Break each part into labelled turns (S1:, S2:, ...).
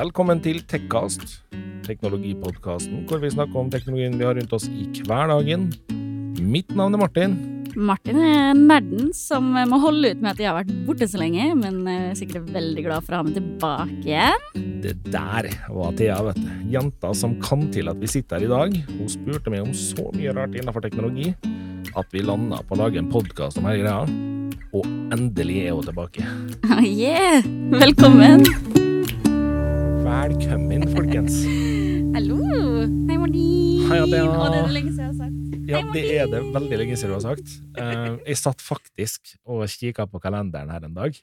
S1: Velkommen til Tekkast, teknologipodkasten hvor vi snakker om teknologien vi har rundt oss i hverdagen. Mitt navn er Martin.
S2: Martin er nerden som må holde ut med at jeg har vært borte så lenge, men er sikkert veldig glad for å ha meg tilbake igjen.
S1: Det der var Thea, vet du. Jenta som kan til at vi sitter her i dag. Hun spurte meg om så mye rart innenfor teknologi at vi landa på å lage en podkast om hele greia. Og endelig er hun tilbake.
S2: Oh, yeah! Velkommen.
S1: Velkommen, folkens.
S2: Hallo. Hei, Martin.
S1: Hei, Thea.
S2: Å, det er det lenge siden jeg har sagt.
S1: Ja,
S2: Hei,
S1: det er det veldig lenge siden du har sagt. Eh, jeg satt faktisk og kikka på kalenderen her en dag.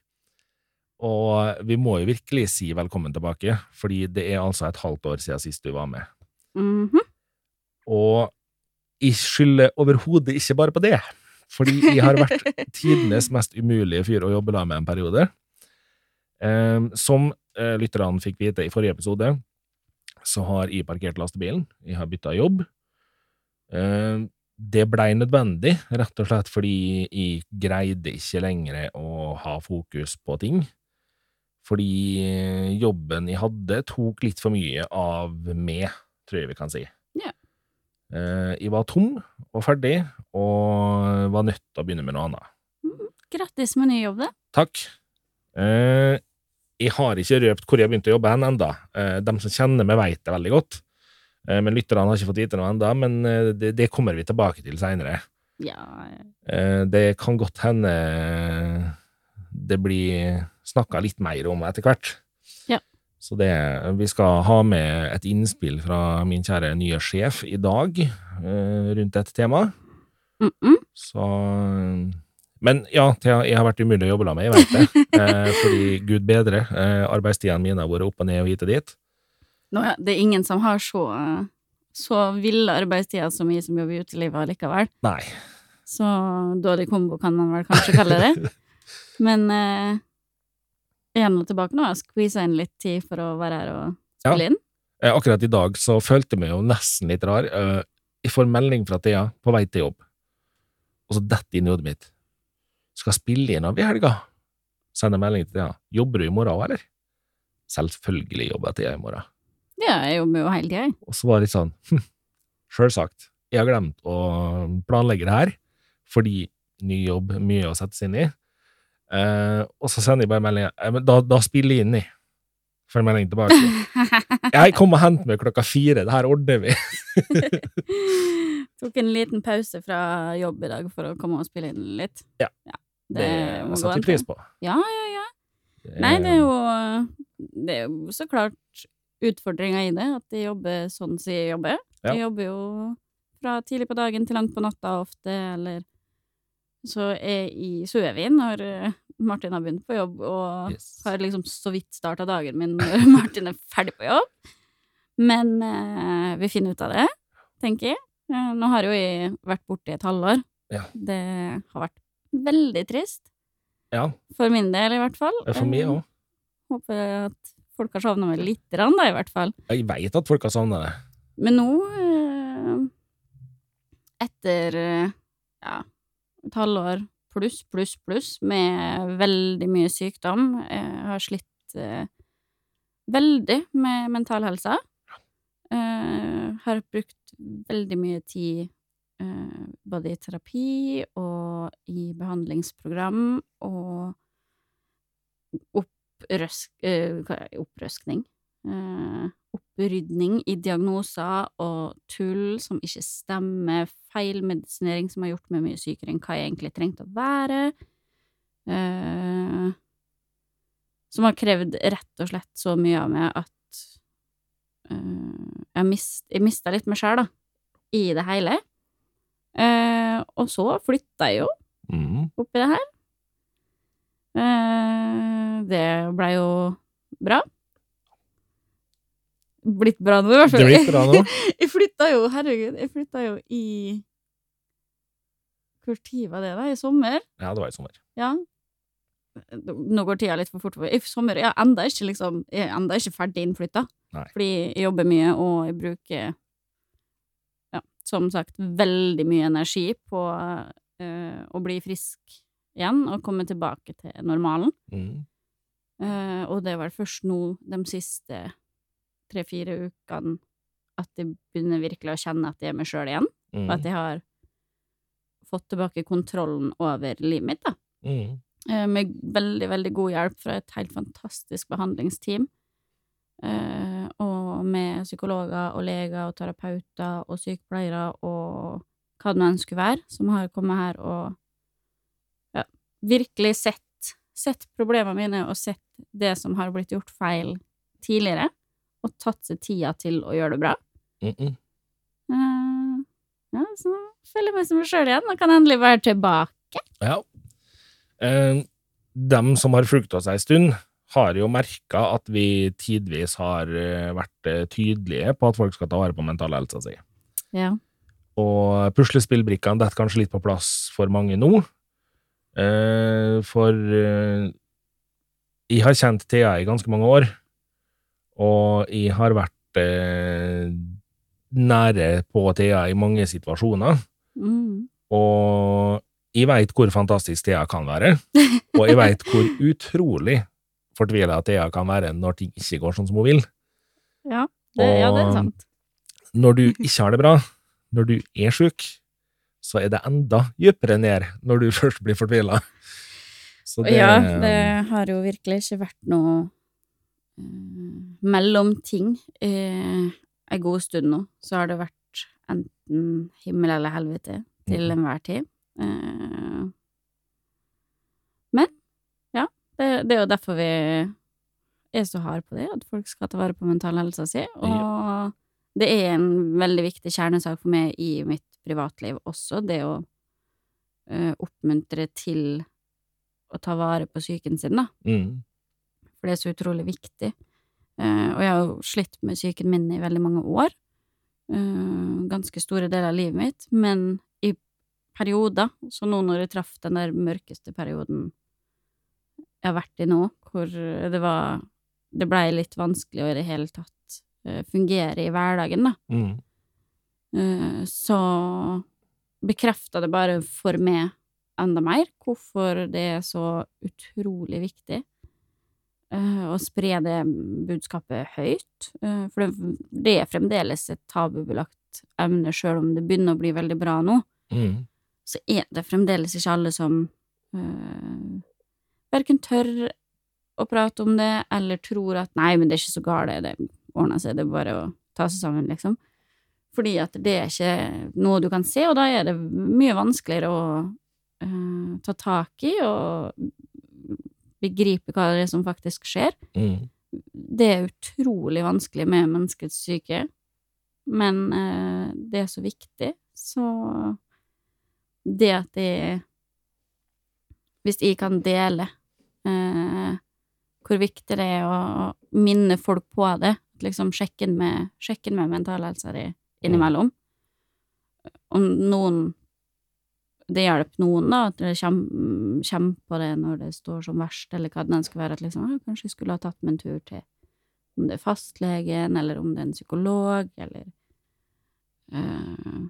S1: Og vi må jo virkelig si velkommen tilbake, fordi det er altså et halvt år siden sist du var med.
S2: Mhm.
S1: Og jeg skylder overhodet ikke bare på det, fordi jeg har vært tidenes mest umulige fyr å jobbe da med en periode. Um, som eh, lytterne fikk vite i forrige episode, så har jeg parkert lastebilen. Jeg har bytta jobb. Eh, det blei nødvendig, rett og slett fordi jeg greide ikke lenger å ha fokus på ting. Fordi jobben jeg hadde, tok litt for mye av meg, tror jeg vi kan si.
S2: Ja.
S1: Eh, Jeg var tom og ferdig, og var nødt til å begynne med noe annet.
S2: Grattis med ny jobb, da.
S1: Takk. Eh, jeg har ikke røpt hvor jeg har begynt å jobbe hen enda. Eh, de som kjenner meg, vet det veldig godt. Eh, men lytterne har ikke fått vite noe enda, men eh, det, det kommer vi tilbake til seinere.
S2: Ja.
S1: Det kan godt hende det blir snakka litt mer om etter hvert.
S2: Ja.
S1: Så det, vi skal ha med et innspill fra min kjære nye sjef i dag rundt dette temaet.
S2: Mm -mm.
S1: Så Men ja, Thea, jeg har vært umulig å jobbe med, jeg vet det. Eh, fordi gud bedre, eh, arbeidstidene mine har vært opp og ned og hit og dit.
S2: Nå, ja, det er ingen som har så, så ville arbeidstider som vi som jobber i utelivet allikevel.
S1: Nei.
S2: Så dårlig kombo kan man vel kanskje kalle det. Men eh, er nå tilbake nå. Har skvisa inn litt tid for å være her og spille inn.
S1: Eh, Akkurat i dag så følte jeg meg jo nesten litt rar. Eh, Jeg får melding fra Thea på vei til jobb, og så detter inn i hodet mitt. Skal spille inn av i helga. Sender melding til Thea. Jobber du i morgen òg, eller? Selvfølgelig jobber jeg til i morgen.
S2: Ja, jeg jobber jo hele tida, jeg.
S1: Og så var det litt sånn hm, Sjølsagt. Jeg har glemt å planlegge det her, fordi ny jobb, mye å sette seg inn i. Eh, og så sender jeg bare melding eh, da, da spiller jeg inn i. Får en melding tilbake. Jeg kom og henter meg klokka fire, det her ordner vi.
S2: Tok en liten pause fra jobb i dag for å komme og spille inn litt.
S1: Ja.
S2: Det,
S1: Det setter
S2: an
S1: pris på.
S2: Ja, ja, ja. Nei, det er jo Det er jo så klart utfordringa i det, at de jobber sånn som de jobber.
S1: Ja.
S2: De jobber jo fra tidlig på dagen til langt på natta ofte, eller så er sover vi når eh, Martin har begynt på jobb, og
S1: Yes.
S2: har liksom så vidt starta dagen min når Martin er ferdig på jobb. Men eh, vi finner ut av det, tenker jeg. Eh, nå har jo jeg vært borte i et halvår.
S1: Ja.
S2: Det har vært veldig trist.
S1: Ja,
S2: For min del, i hvert fall.
S1: for meg
S2: Eh,
S1: òg.
S2: Håper at folk har savna meg lite grann, da, i hvert fall.
S1: Jeg veit at folk har savna det.
S2: Men nå, eh, etter eh, ja, et halvår pluss, pluss, pluss, med veldig mye sykdom, jeg har slitt eh, veldig med mental helse. Eh, har brukt veldig mye tid eh, både i terapi og i behandlingsprogram og opprøsk, eh, opprøskning. Eh, opprydning i diagnoser og tull som ikke stemmer, feilmedisinering som har gjort meg mye sykere enn hva jeg egentlig trengte å være. Eh, som har krevd rett og slett så mye av meg at eh, jeg mista litt meg sjøl, da, i det hele. Eh, og så flytta jeg jo
S1: Mm.
S2: oppi det her. Eh, det blei jo bra. Blitt bra nå, i hvert
S1: Det
S2: fall.
S1: bra nå.
S2: jeg flytta jo, herregud, jeg flytta jo i Hvor tid var det, da? I sommer?
S1: Ja, det var i sommer.
S2: Ja. Nå går tida litt for fort. I sommer jeg er enda ikke liksom ikke ferdig innflytta. Fordi jeg jobber mye, og jeg bruker som sagt, veldig mye energi på uh, å bli frisk igjen og komme tilbake til normalen.
S1: Mm.
S2: Uh, og det er vel først nå, de siste tre-fire ukene at jeg begynner virkelig å kjenne at jeg er meg sjøl igjen, og at
S1: Mm.
S2: jeg har fått tilbake kontrollen over livet mitt, da.
S1: Mm.
S2: Uh, Med veldig, veldig god hjelp fra et helt fantastisk behandlingsteam. Eh, og med psykologer og leger og terapeuter og sykepleiere og hva det nå enn skulle være, som har kommet her og ja, virkelig sett, sett problemene mine og sett det som har blitt gjort feil tidligere, og tatt seg tida til å gjøre det bra.
S1: Mm -mm.
S2: Eh, ja, så føler jeg meg som meg sjøl igjen og kan endelig være tilbake.
S1: Ja. Eh, dem som har fulgt oss ei stund, har jo merka at vi tidvis har eh, vært eh, tydelige på at folk skal ta vare på mentalhelsa si.
S2: Ja.
S1: Og puslespillbrikkene detter kanskje litt på plass for mange nå. Eh, for jeg har kjent Thea i ganske mange år, og jeg har vært nære på Thea i mange situasjoner.
S2: Mm.
S1: Og jeg veit hvor fantastisk Thea kan være, og jeg veit hvor utrolig fortvila Thea kan være når ting ikke går sånn som hun vil.
S2: Ja, det, ja, det er sant.
S1: Når du ikke har det bra, når du er sjuk, så er det enda dypere ned når du først blir fortvila.
S2: Ja, det har jo virkelig ikke vært noe uh, mellomting Eh, en god stund nå. Så har det vært enten himmel eller helvete til
S1: Mhm.
S2: enhver tid. Eh, det, det er jo derfor vi er så harde på det, at folk skal ta vare på mentalhelsa si. Og det er en veldig viktig kjernesak for meg i mitt privatliv også, det å uh, oppmuntre til å ta vare på psyken sin, da.
S1: mm,
S2: For det er så utrolig viktig. Uh, og jeg har jo slitt med psyken min i veldig mange år. Uh, ganske store deler av livet mitt. Men i perioder, så nå når jeg traff den der mørkeste perioden jeg har vært i nå, hvor det var Det blei litt vanskelig å i det hele tatt eh, fungere i hverdagen, da.
S1: mm,
S2: Eh, så bekrefta det bare for meg enda mer hvorfor det er så utrolig viktig eh, å spre det budskapet høyt. Eh, for det, det er fremdeles et tabubelagt emne, sjøl om det begynner å bli veldig bra nå.
S1: mm,
S2: Så er det fremdeles ikke alle som verken tør å prate om det, eller tror at nei, men det er ikke så galt, det ordner seg, det er bare å ta seg sammen, liksom. Fordi at det er ikke noe du kan se, og da er det mye vanskeligere å uh, ta tak i og begripe hva det er som faktisk skjer.
S1: mm,
S2: Det er utrolig vanskelig med menneskets syke, men uh, det er så viktig, så det at det Hvis jeg kan dele eh, hvor viktig det er å minne folk på det, liksom sjekke inn med, sjekke inn med mentalhelsa di innimellom. Om noen Det hjelper noen, da, at det kommer, kommer på det når det står som verst, eller hva det enn skal være, at liksom, «Å, kanskje jeg skulle ha tatt meg en tur til om det er fastlegen, eller om det er en psykolog, eller eh,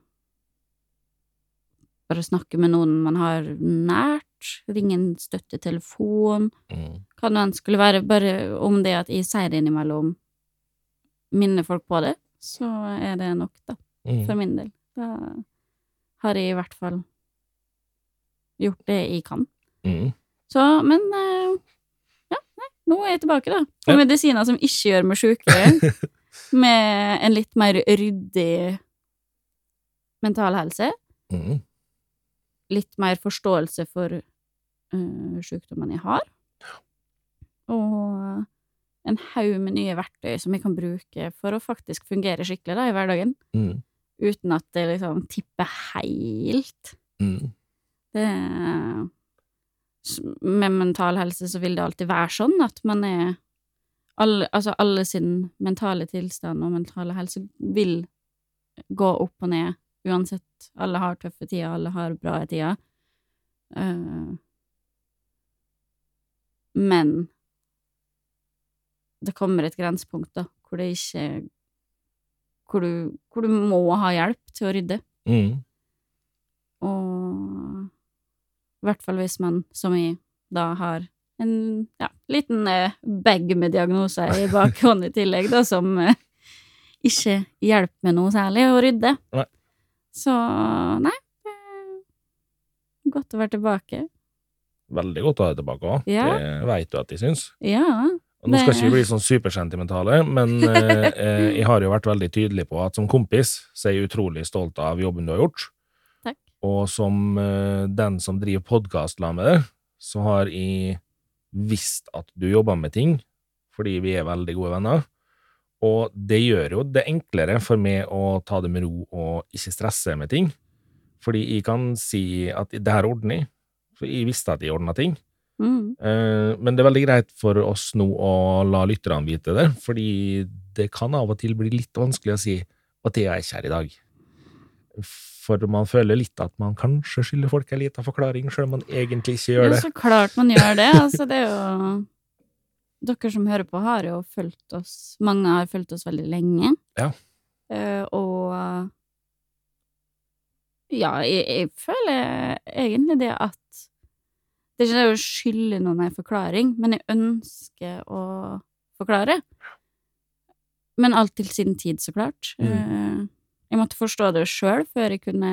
S2: Bare snakke med noen man har nært, ringe en støttetelefon,
S1: mm,
S2: hva det enn skulle være, bare om det at jeg sier det innimellom, minner folk på det, så er det nok, da, for
S1: mm.
S2: min del. Da har jeg i hvert fall gjort det jeg kan.
S1: Mm.
S2: Så, men eh, ja, nei, nå er jeg tilbake, da. På
S1: Ja.
S2: medisiner som ikke gjør meg sjukere, med en litt mer ryddig mental helse.
S1: Mm.
S2: Litt mer forståelse for uh, sykdommen jeg har. Og en haug med nye verktøy som jeg kan bruke for å faktisk fungere skikkelig da, i hverdagen.
S1: Mm.
S2: Uten at det liksom tipper helt.
S1: Mm.
S2: Det Med mental helse så vil det alltid være sånn at man er alle, Altså alle sin mentale tilstand og mentale helse vil gå opp og ned uansett. Alle har tøffe tider, alle har bra tider. Uh, men det kommer et grensepunkt, da, hvor det ikke hvor du, hvor du må ha hjelp til å rydde.
S1: Mm.
S2: Og i hvert fall hvis man, som jeg, da har en ja, liten eh, bag med diagnoser i bakhånd i tillegg, da, som eh, ikke hjelper med noe særlig å rydde.
S1: Nei.
S2: Så nei. Godt å være tilbake.
S1: Veldig godt å ha deg tilbake òg.
S2: Ja.
S1: Det veit du at de syns.
S2: Ja.
S1: Og nå skal ikke vi bli sånn supersentimentale, men eh, eh, jeg har jo vært veldig tydelig på at som kompis så er jeg utrolig stolt av jobben du har gjort.
S2: Takk.
S1: Og som eh, den som driver podkast med deg, så har jeg visst at du jobber med ting, fordi vi er veldig gode venner. Og det gjør jo det enklere for meg å ta det med ro og ikke stresse med ting. Fordi jeg kan si at det her ordner jeg, for jeg visste at jeg ordna ting.
S2: Mm.
S1: Eh, Men det er veldig greit for oss nå å la lytterne vite det, fordi det kan av og til bli litt vanskelig å si at det er ikke her i dag. For man føler litt at man kanskje skylder folk en liten forklaring, selv om man egentlig ikke gjør
S2: Ja,
S1: det.
S2: så klart man gjør det. Altså, det er jo Dere som hører på, har jo fulgt oss Mange har fulgt oss veldig lenge.
S1: Ja.
S2: Uh, og Ja, jeg, jeg føler egentlig det at Det er ikke det å skylde noen en forklaring, men jeg ønsker å forklare. Men alt til sin tid, så klart.
S1: Mm.
S2: Eh, jeg måtte forstå det sjøl før jeg kunne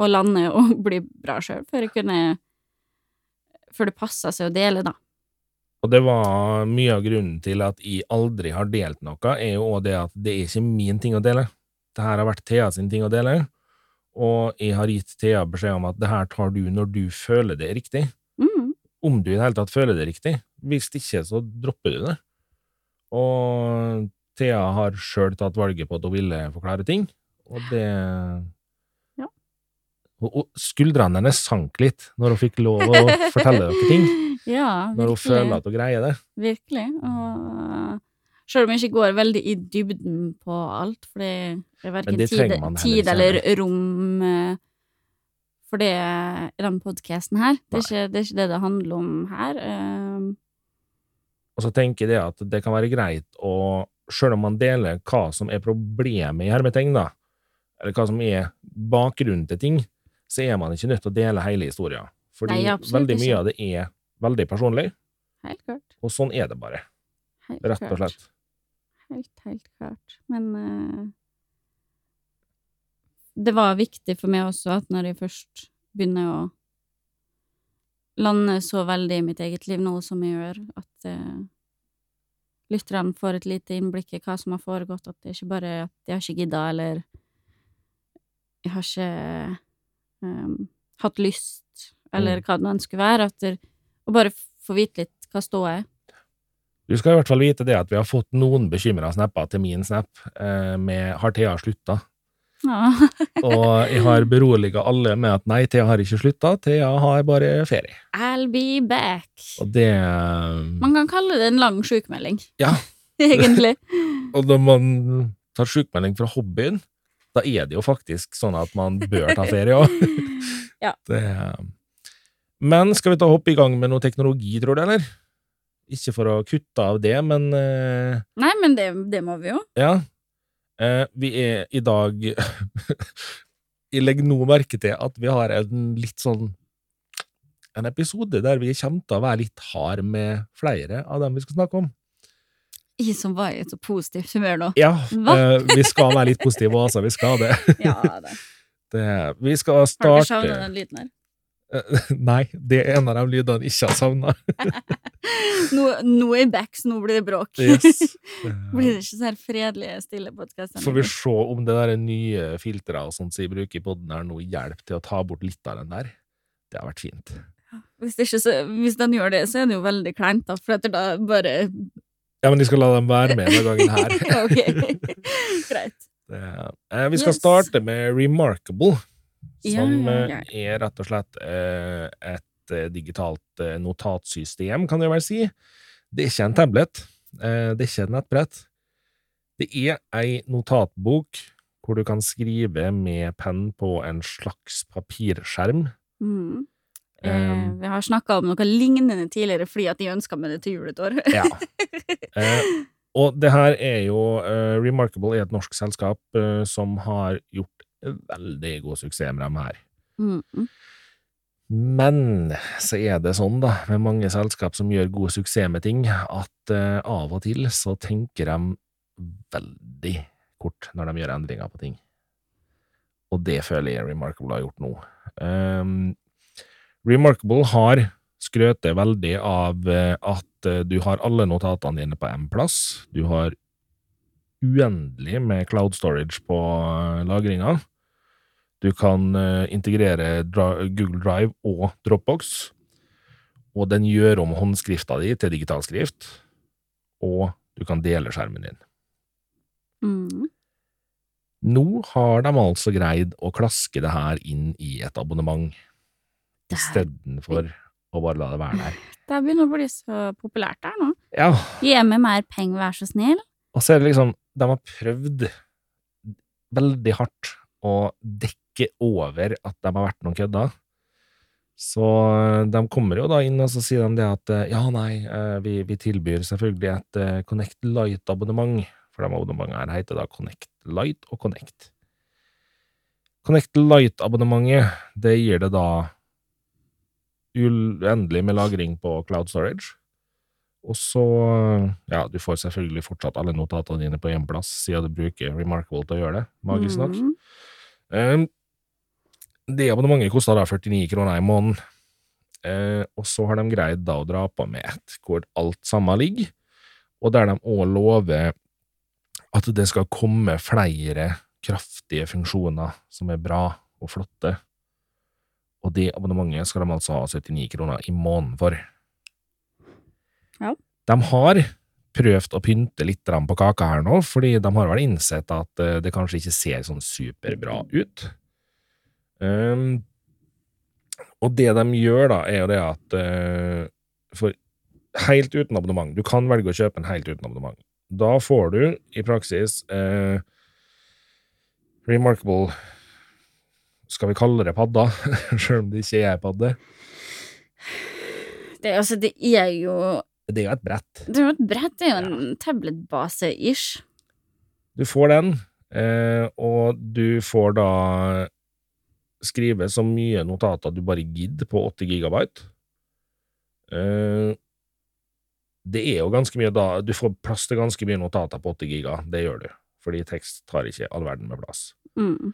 S2: Og lande og bli bra sjøl, før jeg kunne Før det passa seg å dele, da.
S1: Og det var mye av grunnen til at jeg aldri har delt noe, er jo også det at det er ikke min ting å dele. Det her har vært Thea sin ting å dele, og jeg har gitt Thea beskjed om at det her tar du når du føler det er riktig.
S2: Mm.
S1: om du i det hele tatt føler det riktig. Hvis ikke, så dropper du det. Og Thea har sjøl tatt valget på at hun ville forklare ting, og det
S2: Ja.
S1: Og- og Skuldrene hennes sank litt når hun fikk lov å fortelle dere ting.
S2: Ja,
S1: Når hun føler at hun greier det.
S2: Virkelig. Og selv om jeg ikke går veldig i dybden på alt, for det er verken
S1: det
S2: tid, tid eller rom eh, for det i den podkasten her. Det er, ikke, det er ikke det det handler om her. Eh,
S1: Og så tenker jeg det at det kan være greit å, sjøl om man deler hva som er problemet i hermetegn, da, eller hva som er bakgrunnen til ting, så er man ikke nødt til å dele hele historien. Fordi
S2: Nei,
S1: veldig mye
S2: ikke.
S1: av det er veldig personlig,
S2: Helt klart.
S1: og sånn er det bare.
S2: Helt
S1: Rett og slett.
S2: Helt, helt klart. Men uh, det var viktig for meg også at når jeg først begynner å lande så veldig i mitt eget liv nå som jeg gjør, at uh, lytterne får et lite innblikk i hva som har foregått, at det ikke bare er at jeg har ikke gidda, eller jeg har ikke um, hatt lyst, eller
S1: Mm.
S2: hva det nå enn skulle være, at det, å bare få vite litt hva ståa er.
S1: Du skal i hvert fall vite det at vi har fått noen bekymra snapper til min snap eh, med 'Har Thea slutta?'
S2: Ja.
S1: Og jeg har beroliga alle med at nei, Thea har ikke slutta, Thea har bare ferie.
S2: I'll be back.
S1: Og det
S2: Man kan kalle det en lang sjukmelding,
S1: Ja.
S2: egentlig.
S1: Og når man tar sjukmelding fra hobbyen, da er det jo faktisk sånn at man bør ta ferie òg.
S2: Ja.
S1: Men skal vi ta hoppe i gang med noe teknologi, tror du, eller? Ikke for å kutte av det, men eh,
S2: Nei, men det, det må vi jo.
S1: Ja. Eh, vi er i dag Jeg legger nå merke til at vi har en litt sånn En episode der vi kommer til å være litt hard med flere av dem vi skal snakke om.
S2: Jeg som var i et så positivt humør nå.
S1: Ja, eh, vi skal være litt positive, altså. Vi skal det.
S2: Ja det.
S1: det vi skal starte
S2: Har du savna den lyden her?
S1: Nei, det er en av de lydene jeg ikke har savna.
S2: Nå, nå er jeg back, så nå blir det bråk.
S1: Yes.
S2: blir det ikke så her fredelig, stille podkast?
S1: Får vi se om det der nye filteret og sånt som jeg bruker i poden her nå, hjelper til å ta bort litt av den der. Det har vært fint.
S2: Hvis, ikke, så, hvis den gjør det, så er det jo veldig kleint, da, for da bare
S1: Ja, men de skal la dem være med denne gangen her.
S2: Ok, greit.
S1: Det, eh, vi skal
S2: Yes.
S1: starte med Remarkable, som
S2: ja,
S1: eh, er rett og slett eh, et eh, digitalt notatsystem, kan jeg vel si. Det er ikke en tablet, det er ikke et nettbrett. Det er ei notatbok hvor du kan skrive med penn på en slags papirskjerm.
S2: Mm. Eh,
S1: Um,
S2: vi har snakka om noe lignende tidligere fordi at de ønska meg det til jul et år.
S1: Ja. Eh, og det her er jo eh, Remarkable er et norsk selskap som har gjort veldig god suksess med dem her.
S2: Mm, mm.
S1: Men så er det sånn, da, med mange selskap som gjør god suksess med ting, at uh, av og til så tenker de veldig kort når de gjør endringer på ting. Og det føler jeg Remarkable har gjort nå. Um, Remarkable har skrøtet veldig av eh, at eh, du har alle notatene dine på én plass. Du har uendelig med cloud storage på eh, lagringa. Du kan integrere Google Drive og Dropbox, og den gjør om håndskrifta di til digital skrift, og du kan dele skjermen din.
S2: Mm.
S1: Nå har de altså greid å klaske det her inn i et abonnement, istedenfor å bare la det være der.
S2: Det begynner å bli så populært der nå.
S1: Ja.
S2: Gi meg mer penger, vær så snill.
S1: Og så er det liksom De har prøvd veldig hardt å dekke over at de har vært noen kødder. Så de kommer jo da inn og så sier de det at ja, nei, eh, vi, vi tilbyr selvfølgelig et eh, Connect Light-abonnement. For de abonnementene her heter da Connect Light og Connect. Connect Light-abonnementet, det gir det da uendelig med lagring på cloud storage. Og så, ja, du får selvfølgelig fortsatt alle notatene dine på én plass, siden du bruker Remarkable til å gjøre det, magisk nok.
S2: Mm.
S1: Um, det abonnementet kosta da 49 kroner i måneden, uh, og så har de greid da å dra på med et hvor alt sammen ligger, og der de òg lover at det skal komme flere kraftige funksjoner som er bra og flotte og det abonnementet skal de altså ha 79 kroner i måneden for.
S2: Ja.
S1: De har prøvd å pynte litt på kaka her nå, fordi de har vel innsett at eh, det kanskje ikke ser sånn superbra ut. Um, og det de gjør, da, er jo det at uh, For helt uten abonnement Du kan velge å kjøpe en helt uten abonnement. Da får du i praksis uh, Remarkable skal vi kalle det padda, sjøl om det ikke er padde?
S2: Det, altså, det er jo
S1: Det er jo et brett.
S2: Det er jo et brett, det er jo en tabletbase-ish.
S1: Du får den, eh, og du får da skrive så mye notater du bare gidder på 80 gigabyte. Eh, det er jo ganske mye da Du får plass til ganske mye notater på 80 giga, det gjør du, fordi tekst tar ikke all verden med plass.
S2: Mm.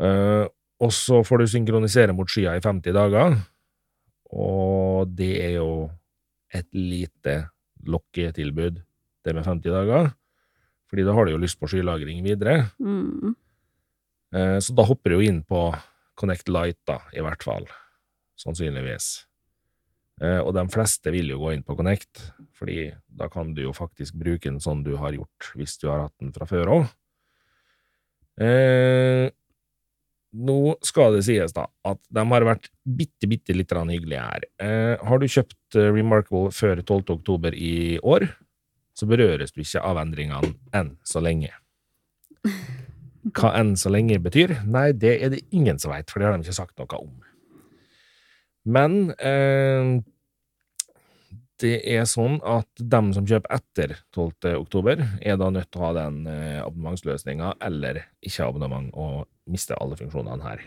S1: Uh, og så får du synkronisere mot skya i 50 dager, og det er jo et lite lokketilbud, det med 50 dager, fordi da har du jo lyst på skylagring videre.
S2: Mm.
S1: Uh, så da hopper du jo inn på Connect Light, da, i hvert fall, sannsynligvis. Uh, og de fleste vil jo gå inn på Connect, fordi da kan du jo faktisk bruke den sånn du har gjort hvis du har hatt den fra før òg. Nå skal det sies, da, at de har vært bitte, bitte litt hyggelige her. Eh, har du kjøpt uh, Remarkable før 12. oktober i år, så berøres du ikke av endringene enn så lenge. Hva enn så lenge betyr? Nei, det er det ingen som veit, for det har de ikke sagt noe om. Men eh, det er sånn at dem som kjøper etter 12. oktober, er da nødt til å ha den eh, abonnementsløsninga eller ikke abonnement og miste alle funksjonene her.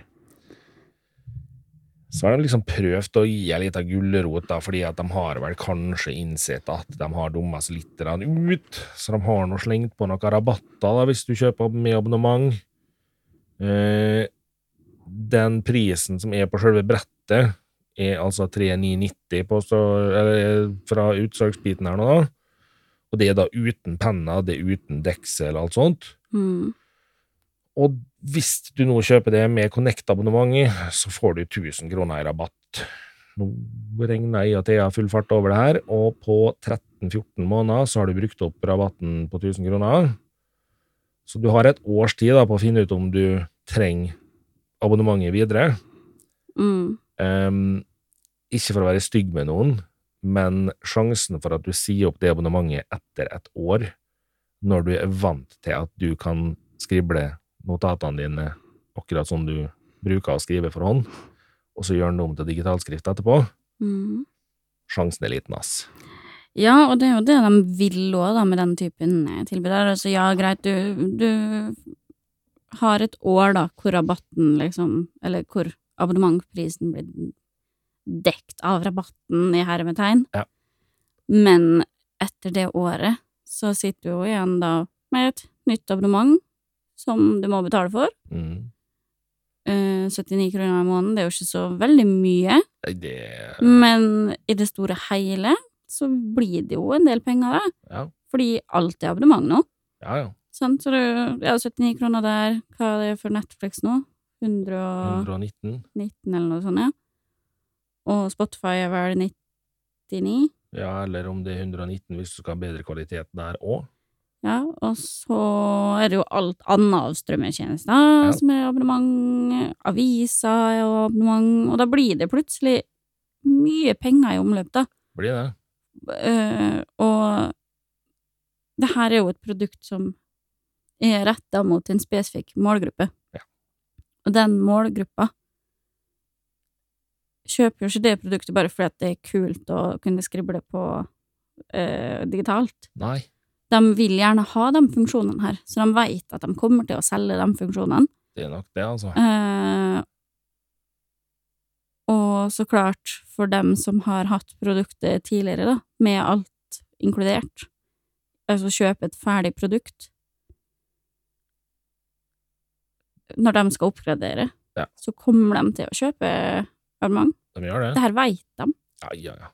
S1: Så har de liksom prøvd å gi ei lita gulrot, fordi at de har vel kanskje innsett at de har dumma seg litt ut, så de har nå slengt på noen rabatter da, hvis du kjøper med abonnement. Eh, den prisen som er på selve brettet, er altså 3990 fra utsalgsbiten her nå, da. Og det er da uten penna, det er uten deksel og alt sånt.
S2: Mm.
S1: Og hvis du nå kjøper det med Connect-abonnement, så får du 1000 kroner i rabatt. Nå regner jeg at jeg har full fart over det her, og på 13-14 måneder så har du brukt opp rabatten på 1000 kroner. Så du har et års tid da, på å finne ut om du trenger abonnementet videre.
S2: Mm.
S1: Um, ikke for å være stygg med noen, men sjansen for at du sier opp det abonnementet etter et år, når du er vant til at du kan skrible notatene dine akkurat som du bruker å skrive for hånd, og så gjør den om til digitalskrift etterpå,
S2: Mm.
S1: sjansen er liten, ass.
S2: Ja, og det er jo det de vil òg, da, med den typen eh, tilbud. Altså, ja, greit, du, du har et år, da, hvor rabatten liksom Eller hvor abonnementprisen blir dekt av rabatten, i hermetegn.
S1: Ja.
S2: Men etter det året så sitter du jo igjen da med et nytt abonnement som du må betale for.
S1: Mm.
S2: Uh, 79 kroner i måneden, det er jo ikke så veldig mye,
S1: Det
S2: men i det store hele så blir det jo en del penger, da.
S1: Ja,
S2: Fordi alt er abonnement nå.
S1: ja. ja.
S2: Sånn, Så det ja, 79 kroner der. Hva er det for Netflix nå? 119
S1: 119.
S2: eller noe sånt, ja. Og Spotify er vel 99.
S1: Ja, eller om det er 119 hvis du skal ha bedre kvalitet der òg.
S2: Ja, og så er det jo alt annet av strømmetjenester
S1: Ja.
S2: som er abonnement, aviser er abonnement, og da blir det plutselig mye penger i omløp, da.
S1: Blir det?
S2: Uh, og det her er jo et produkt som er retta mot en spesifikk målgruppe.
S1: Ja.
S2: Og den målgruppa kjøper jo ikke det produktet bare fordi at det er kult å kunne skrible på uh, digitalt.
S1: Nei.
S2: De vil gjerne ha de funksjonene her, så de veit at de kommer til å selge de funksjonene.
S1: Det er nok det, altså.
S2: Uh, og så klart, for dem som har hatt produktet tidligere, da, med alt inkludert, altså kjøpe et ferdig produkt Når de skal oppgradere,
S1: Ja.
S2: så kommer de til å kjøpe abonnement.
S1: De gjør det.
S2: Det her veit de.
S1: Ja, ja, ja.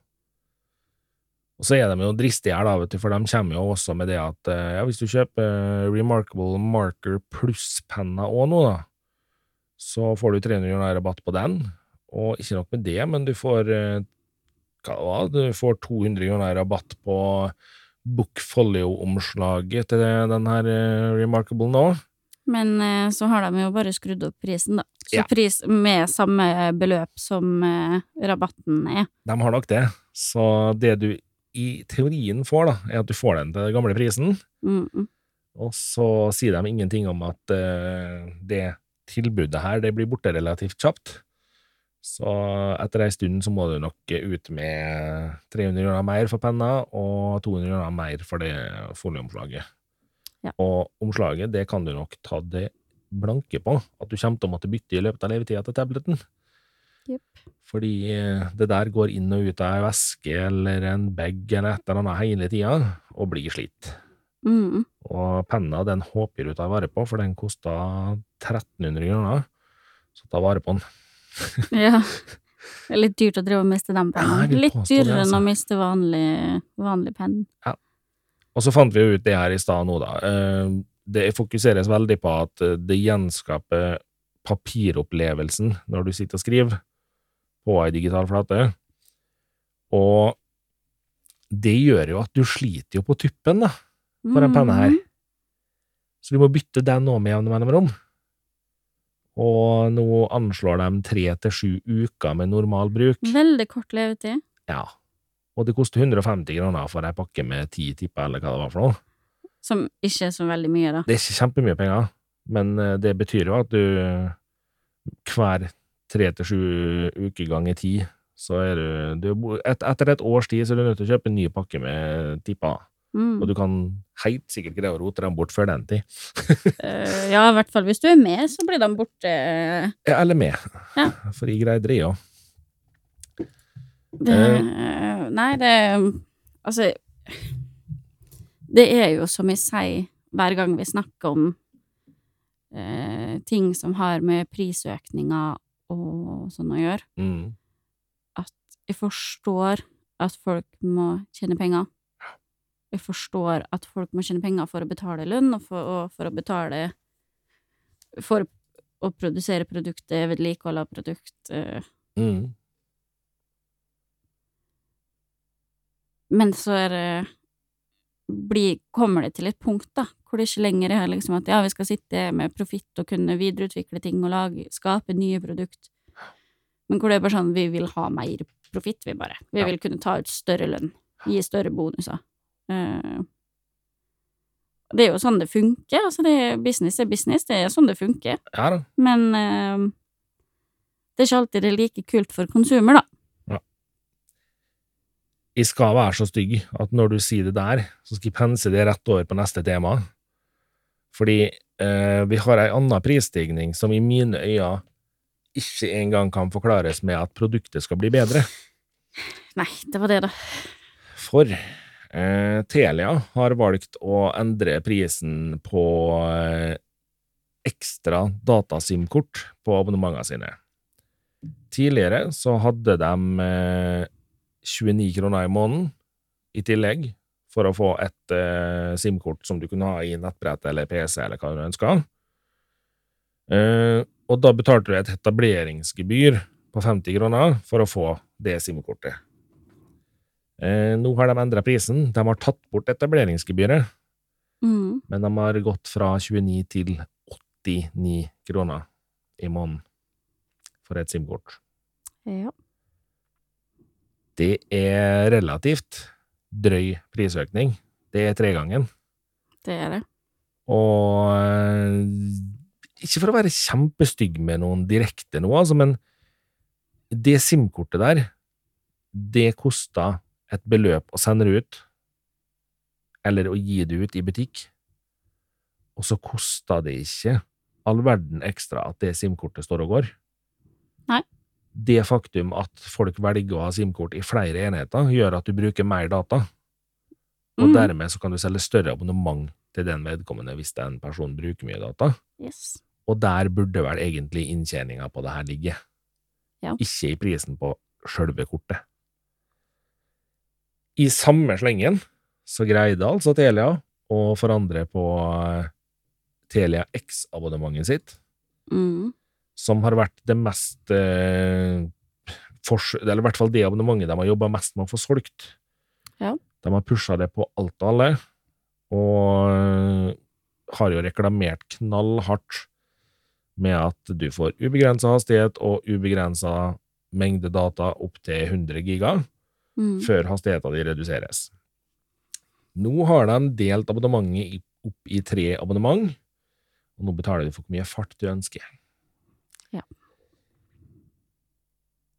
S1: Og så er de jo dristige her, da, vet du, for de kommer jo også med det at eh, ja, hvis du kjøper eh, Remarkable Marker pluss-penna òg nå, da, så får du 300 kroner rabatt på den. Og ikke nok med det, men du får eh, hva det var, du får 200 kroner rabatt på Bookfolio-omslaget til den her Remarkable nå.
S2: Men eh, så har de jo bare skrudd opp prisen, da. Så
S1: Ja.
S2: pris med samme beløp som eh, rabatten er.
S1: De har nok det. Så det du i teorien får, da, er at du får den til den gamle prisen.
S2: Mm -mm.
S1: Og så sier de ingenting om at eh, det tilbudet her, det blir borte relativt kjapt. Så etter ei stund så må du nok ut med 300 kroner mer for penna, og 200 kroner mer for det folieomslaget.
S2: Ja.
S1: Og omslaget, det kan du nok ta det blanke på, at du kommer til å måtte bytte i løpet av levetida til tableten.
S2: Yep.
S1: Fordi eh, det der går inn og ut av ei veske eller en bag eller et eller annet hele tida, og blir slitt.
S2: Mm.
S1: Og penna den håper du tar vare på, for den kosta 1300 kroner. Så ta vare på den.
S2: Ja. Det er litt dyrt å drive og miste den pennen. litt dyrere enn
S1: altså.
S2: å miste vanlig, vanlig penn.
S1: Og så fant vi jo ut det her i stad nå, da. Eh, Det fokuseres veldig på at eh, det gjenskaper papiropplevelsen når du sitter og skriver på ei digital flate. Og det gjør jo at du sliter jo på tuppen, da, for den penna her.
S2: Mhm.
S1: Så du må bytte den òg med jevne mellomrom. Og nå anslår de tre til sju uker med normal bruk.
S2: Veldig kort levetid.
S1: Ja. Og det koster 150 kroner for ei pakke med ti tipper, eller hva det var for noe.
S2: Som ikke er så veldig mye, da.
S1: Det er ikke kjempemye penger, men eh, det betyr jo at du hver tre til sju uker ganger ti, så er du, du et, Etter et års tid så er du nødt til å kjøpe en ny pakke med tipper,
S2: Mm.
S1: og du kan helt sikkert greie å rote dem bort før den tid.
S2: Eh, ja, i hvert fall hvis du er med, så blir de borte.
S1: Ja, eller med,
S2: Ja.
S1: for jeg greide det òg.
S2: Det, nei, det Altså Det er jo som jeg sier hver gang vi snakker om eh, ting som har med prisøkninger og sånn å gjøre,
S1: Mm.
S2: at jeg forstår at folk må tjene penger. Jeg forstår at folk må tjene penger for å betale lønn, og for, og for å betale For å produsere produktet, vedlikeholde produkt. eh,
S1: Mm.
S2: Men så er det blir, kommer det til et punkt, da, hvor det ikke lenger er liksom at ja, vi skal sitte med profitt og kunne videreutvikle ting og lage, skape nye produkt, men hvor det er bare sånn vi vil ha mer profitt, vi bare. Vi
S1: Ja.
S2: vil kunne ta ut større lønn, gi større bonuser. Uh, det er jo sånn det funker. Altså, det er business er business, det er sånn det funker.
S1: Ja.
S2: Men uh, det er ikke alltid det er like kult for konsumer, da.
S1: Jeg skal være så stygg at når du sier det der, så skal jeg pense det rett over på neste tema. Fordi eh, vi har ei anna prisstigning som i mine øyne ikke engang kan forklares med at produktet skal bli bedre.
S2: Nei, det var det, da.
S1: For Eh, Telia har valgt å endre prisen på eh, ekstra datasim-kort på abonnementene sine. Tidligere så hadde de eh, 29 kroner i måneden i tillegg for å få et eh, SIM-kort som du kunne ha i nettbrett eller PC eller hva du ønska. Eh, og da betalte du et etableringsgebyr på 50 kroner for å få det SIM-kortet. Eh, nå har de endra prisen. De har tatt bort etableringsgebyret,
S2: Mm.
S1: men de har gått fra 29 til 89 kroner i måneden for et SIM-kort.
S2: Ja.
S1: Det er relativt drøy prisøkning. Det er tregangen.
S2: Det er det.
S1: Og eh, ikke for å være kjempestygg med noen direkte nå, altså, men det SIM-kortet der, det kosta et beløp å sende det ut, eller å gi det ut i butikk, og så kosta det ikke all verden ekstra at det SIM-kortet står og går.
S2: Nei.
S1: Det faktum at folk velger å ha SIM-kort i flere enheter, gjør at du bruker mer data, og
S2: Mm.
S1: dermed så kan du selge større abonnement til den vedkommende hvis den personen bruker mye data.
S2: Yes.
S1: Og der burde vel egentlig inntjeninga på det her ligge.
S2: Ja.
S1: Ikke i prisen på sjølve kortet. I samme slengen så greide altså Telia å forandre på eh, Telia X-abonnementet sitt,
S2: Mm.
S1: Som har vært det mest eh, fors- Eller i hvert fall det abonnementet de har jobba mest med å få solgt.
S2: Ja.
S1: De har pusha det på alt og alle, og har jo reklamert knallhardt med at du får ubegrensa hastighet og ubegrensa mengde data opp til 100 giga
S2: Mm.
S1: før hastigheten din reduseres. Nå har de delt abonnementet opp i tre abonnement, og nå betaler du for hvor mye fart du ønsker.
S2: Ja.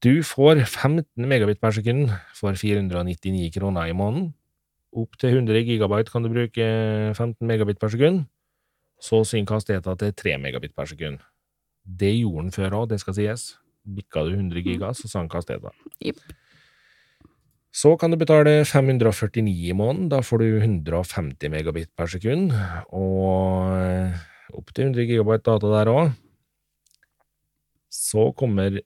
S1: Du får 15 megabit per sekund for 499 kroner i måneden. Opp til 100 gigabyte kan du bruke 15 megabit per sekund. Så synker hastigheten til 3 megabit per sekund. Det gjorde den før òg, det skal sies. Bikka du 100 giga, så sank hastigheten.
S2: Yep.
S1: Så kan du betale 549 i måneden. Da får du 150 megabit per sekund, og eh, opp til 100 gigabyte data der òg. Så kommer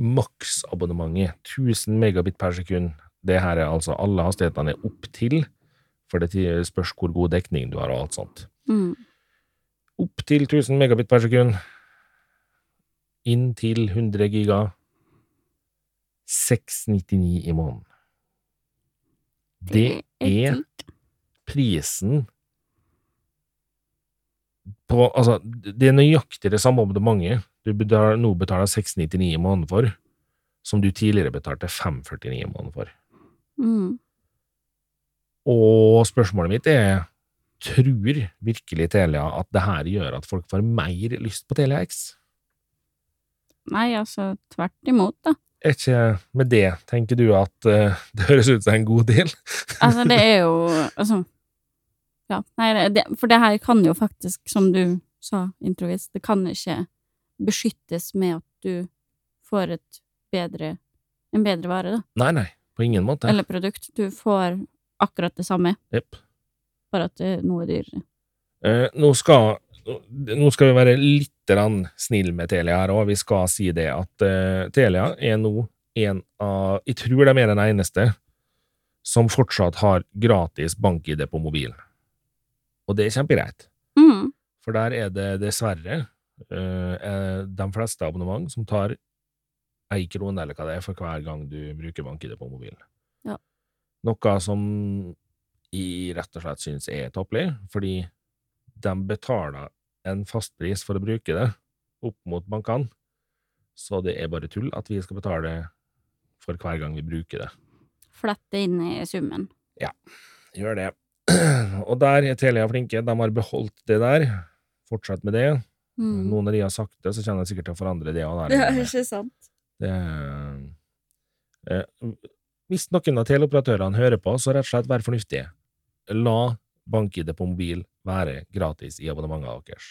S1: maksabonnementet, 1000 megabit per sekund. Det her er altså alle hastighetene er opp til, for det spørs hvor god dekning du har og alt sånt.
S2: Mm.
S1: Opp til 1000 megabit per sekund. Inn til 100 giga. 699 i måneden. Det er prisen på Altså, det er nøyaktig det samme abonnementet du betaler, nå betaler 699 i måneden for, som du tidligere betalte 549 i måneden for.
S2: Mm.
S1: Og spørsmålet mitt er, tror virkelig Telia at det her gjør at folk får mer lyst på Telia X?
S2: Nei, altså, tvert imot, da.
S1: Er ikke med det, tenker du at uh, det høres ut som en god deal?
S2: Altså, det er jo Altså, ja. Nei, det, det, for det her kan jo faktisk, som du sa introvis, det kan ikke beskyttes med at du får bedre en bedre vare, da.
S1: Nei, nei, på ingen måte.
S2: Eller produkt. Du får akkurat det samme,
S1: yep.
S2: bare at det er noe dyrere.
S1: Eh, nå, skal, nå skal vi være litt snill med Telia her òg. Vi skal si det at eh, Telia er nå en av Jeg tror de er den eneste som fortsatt har gratis bank-ID på mobilen. Og det er kjempegreit.
S2: Mm.
S1: For der er det dessverre eh, eh, de fleste abonnement som tar ei krone eller hva det er for hver gang du bruker bank-ID på mobilen.
S2: Ja.
S1: Noe som jeg rett og slett synes er topplig, fordi de betaler en fastpris for å bruke det opp mot bankene, så det er bare tull at vi skal betale for hver gang vi bruker det.
S2: Flette inn i summen.
S1: Ja, Gjør det. Og der er Telia flinke, de har beholdt det der. Fortsett med det.
S2: Mm.
S1: Noen av de har sagt det, så kommer de sikkert til å forandre det.
S2: òg. Ja, ikke sant.
S1: det eh, hvis noen av teleoperatørene hører på, så rett og slett vær fornuftige. La bank-ID på mobil være gratis i abonnementet deres.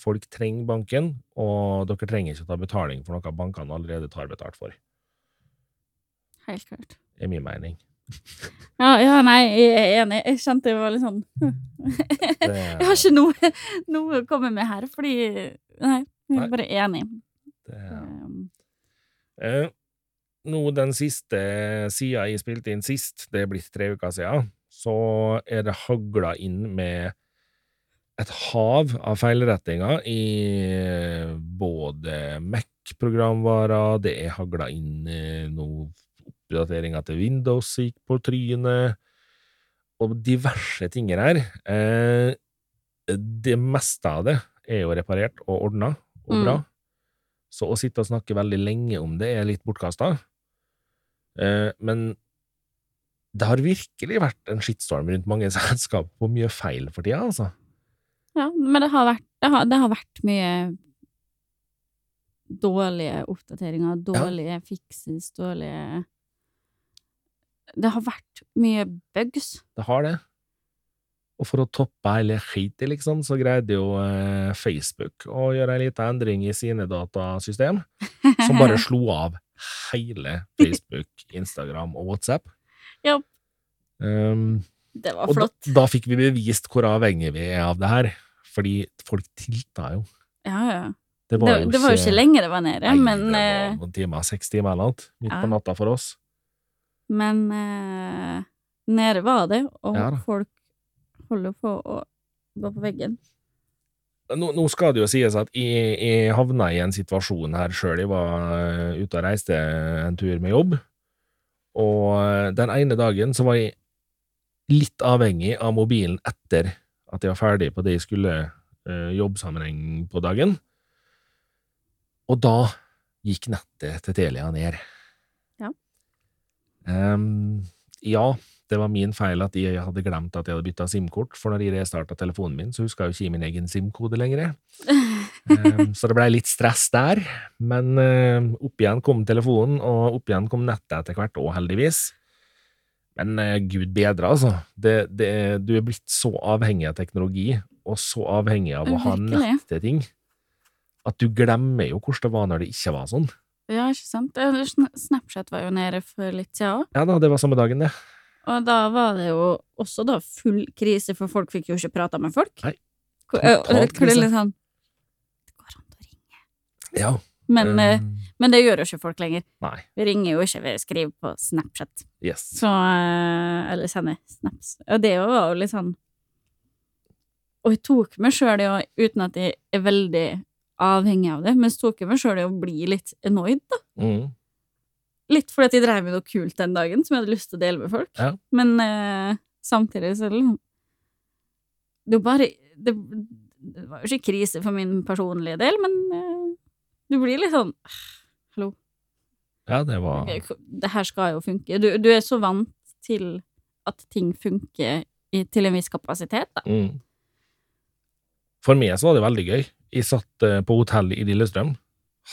S1: Folk trenger banken, og dere trenger ikke å ta betaling for noe bankene allerede tar betalt for,
S2: Helt klart.
S1: Det er min mening.
S2: Ja, ja, nei, jeg er enig. Jeg kjente jeg var litt sånn Jeg har ikke noe, noe å komme med her, fordi Nei, jeg er bare enig. Um,
S1: Eh, nå den siste sida jeg spilte inn sist, det er blitt tre uker siden, så er det hagla inn med et hav av feilrettinger i eh, både Mac-programvarer, det er hagla inn eh, noen oppdateringer til Windows gikk på trynet, og diverse ting her. Eh, det meste av det er jo reparert og ordna og
S2: Mm.
S1: bra. Så å sitte og snakke veldig lenge om det er litt bortkasta. Eh, men det har virkelig vært en skittstorm rundt mange selskap på mye feil for tida, altså.
S2: ja, men det har vært, det har, det har vært mye dårlige oppdateringer, dårlige fixes, dårlige Det har vært mye bugs.
S1: Det har det. Og for å toppe hele skitet, liksom, så greide jo eh, Facebook å gjøre en liten endring i sine datasystem, som bare slo av hele Facebook, Instagram og WhatsApp.
S2: Ja.
S1: Um,
S2: Det var
S1: og da,
S2: flott.
S1: da fikk vi bevist hvor avhengig vi er av det her, fordi folk tilta jo.
S2: Ja, ja.
S1: Det
S2: Det, det var jo ikke lenge det var nede,
S1: Nei,
S2: men,
S1: det
S2: eh,
S1: var noen timer, seks timer eller noe, midt
S2: Ja.
S1: på natta for oss.
S2: Men eh, nede var det, og
S1: Ja da.
S2: folk holder på å gå på veggen.
S1: Nå, nå skal det jo sies at jeg, jeg havna i en situasjon her sjøl. Jeg var eh, ute og reiste en tur med jobb, og eh, den ene dagen så var jeg litt avhengig av mobilen etter at jeg var ferdig på det jeg skulle eh, jobbsammenheng på dagen. Og da gikk nettet til Telia ned. Ehm, ja, det var min feil at jeg hadde glemt at jeg hadde bytta SIM-kort, for når jeg restarta telefonen min, så huska jeg jo ikke min egen SIM-kode lenger. um, så det blei litt stress der, men uh, opp igjen kom telefonen, og opp igjen kom nettet etter hvert òg, heldigvis. Men uh, gud bedre, altså. Det, det, du er blitt så avhengig av teknologi, og så avhengig av å ha nett til ting, at du glemmer jo hvordan det var når det ikke var sånn.
S2: Ja, ikke sant? Eh, Snapchat var jo nede for litt siden òg,
S1: Ja da, det var samme dagen, det.
S2: og da var det jo også da full krise, for folk fikk jo ikke prata med folk.
S1: Nei,
S2: eh,
S1: totalt krise.
S2: det sånn Det går an å ringe.
S1: Ja.
S2: Men, eh,
S1: ehm,
S2: men det gjør jo ikke folk lenger.
S1: nei.
S2: Vi ringer jo ikke, vi skriver på Snapchat.
S1: Yes.
S2: Så eh, Eller sender snaps. Og det var jo litt sånn Og jeg tok meg sjøl i uten at jeg er veldig avhengig av det, Mens tok jeg meg sjøl i å bli litt annoyed, da.
S1: Mm.
S2: Litt fordi at jeg drev med noe kult den dagen som jeg hadde lyst til å dele med folk.
S1: Ja.
S2: Men eh, samtidig så det liksom Det er jo bare det, det var jo ikke krise for min personlige del, men eh, du blir litt sånn Hallo,
S1: Ja, det var
S2: det her skal jo funke. Du, du er så vant til at ting funker i, til en viss kapasitet, da.
S1: mm. For meg så var det veldig gøy. Jeg satt eh, på hotell i Lillestrøm,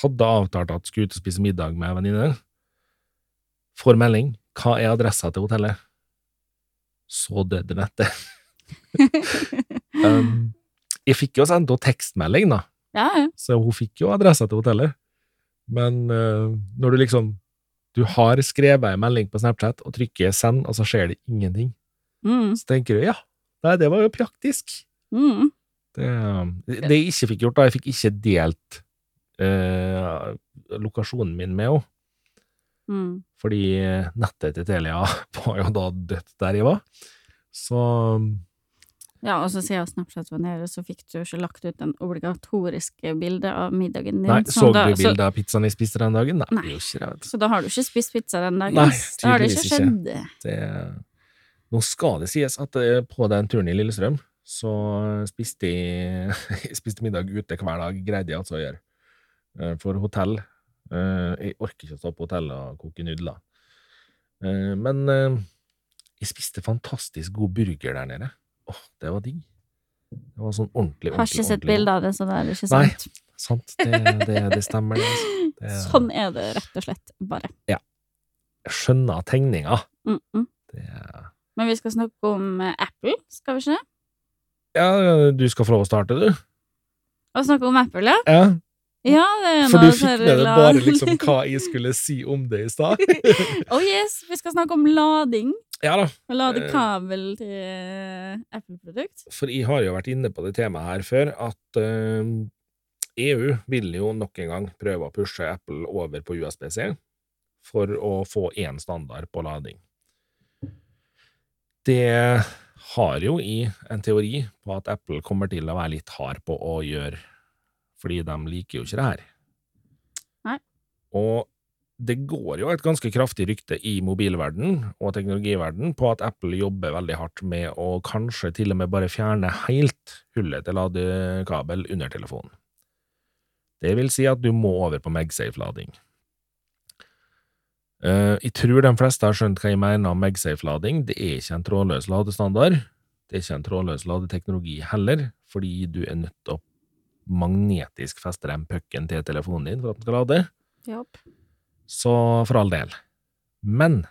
S1: hadde avtalt at skulle ut og spise middag med en venninne. Får melding. Hva er adressa til hotellet? Så døde nettet. um, jeg fikk jo sendt henne tekstmelding, da,
S2: Ja, ja.
S1: så hun fikk jo adressa til hotellet. Men uh, når du liksom Du har skrevet en melding på Snapchat og trykker 'send', og så skjer det ingenting,
S2: Mm,
S1: så tenker du ja, nei, det var jo praktisk.
S2: mm.
S1: Det, det jeg ikke fikk gjort, da, jeg fikk ikke delt eh, lokasjonen min med henne,
S2: Mm.
S1: fordi nettet til Telia var jo da dødt der jeg var. Så
S2: Ja, og så siden Snapchat var nede, så fikk du ikke lagt ut den obligatoriske bildet av middagen din.
S1: Nei, så du bildet av pizzaen jeg spiste den dagen? Nei,
S2: Nei.
S1: ikke
S2: så da har du ikke spist pizza den dagen.
S1: Nei,
S2: da har det ikke skjedd.
S1: Det, nå skal det sies at eh, på den turen i Lillestrøm, så spiste jeg, spiste middag ute hver dag, greide jeg altså å gjøre. Eh, For hotell eh, Jeg orker ikke å stå på hotellet og koke nudler. Eh, Men jeg spiste fantastisk god burger der nede. Åh, det var digg. Det var sånn ordentlig,
S2: Har
S1: ordentlig
S2: ikke sett bilde av det, så det er ikke sant.
S1: Nei.
S2: sant.
S1: Det, det, det stemmer. altså. Det,
S2: Sånn er det rett og slett bare.
S1: Jeg skjønner tegninga.
S2: Mm -mm.
S1: Det,
S2: Men vi skal snakke om Apple, skal vi ikke det?
S1: Ja, du skal få lov å starte, du.
S2: Å snakke om Apple, ja?
S1: Ja,
S2: Ja, det er
S1: For du fikk med deg bare liksom hva jeg skulle si om det i stad.
S2: Oh yes, vi skal snakke om lading.
S1: Ja da,
S2: Å lade
S1: Eh.
S2: kabel til eh, Apple-produkt?
S1: for jeg har jo vært inne på det temaet her før, at uh, EU vil jo nok en gang prøve å pushe Apple over på USB-C for å få én standard på lading. Det har jo i en teori på at Apple kommer til å være litt hard på å gjøre, fordi de liker jo ikke det her.
S2: Nei.
S1: Og det går jo et ganske kraftig rykte i mobilverden og teknologiverden på at Apple jobber veldig hardt med å kanskje til og med bare fjerne helt hullet til ladekabel under telefonen. Det vil si at du må over på MagSafe-lading. Eh, jeg tror de fleste har skjønt hva jeg mener om MagSafe-lading. Det er ikke en trådløs ladestandard. Det er ikke en trådløs ladeteknologi heller, fordi du er nødt til å magnetisk feste den pucken til telefonen din for at den skal lade.
S2: Yep.
S1: Så for all del. Men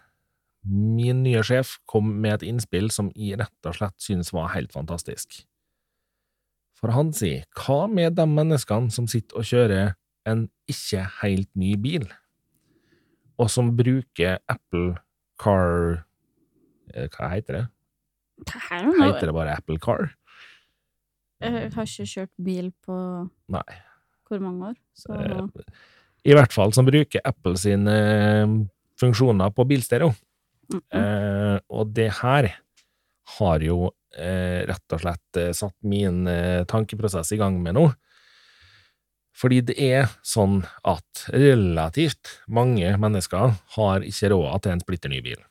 S1: min nye sjef kom med et innspill som jeg rett og slett synes var helt fantastisk. For han sier, hva med de menneskene som sitter og kjører en ikke helt ny bil, og som bruker Apple Car eh, Hva heter det?
S2: Er
S1: Heter det bare Apple Car?
S2: Jeg har ikke kjørt bil på
S1: Nei.
S2: hvor mange år, så
S1: Eh, I hvert fall som bruker Apple sine eh, funksjoner på bilstereo.
S2: mm, mm.
S1: Eh, og det her har jo rett og slett satt min tankeprosess i gang med nå. Fordi det er sånn at relativt mange mennesker har ikke råd til en splitter ny bil.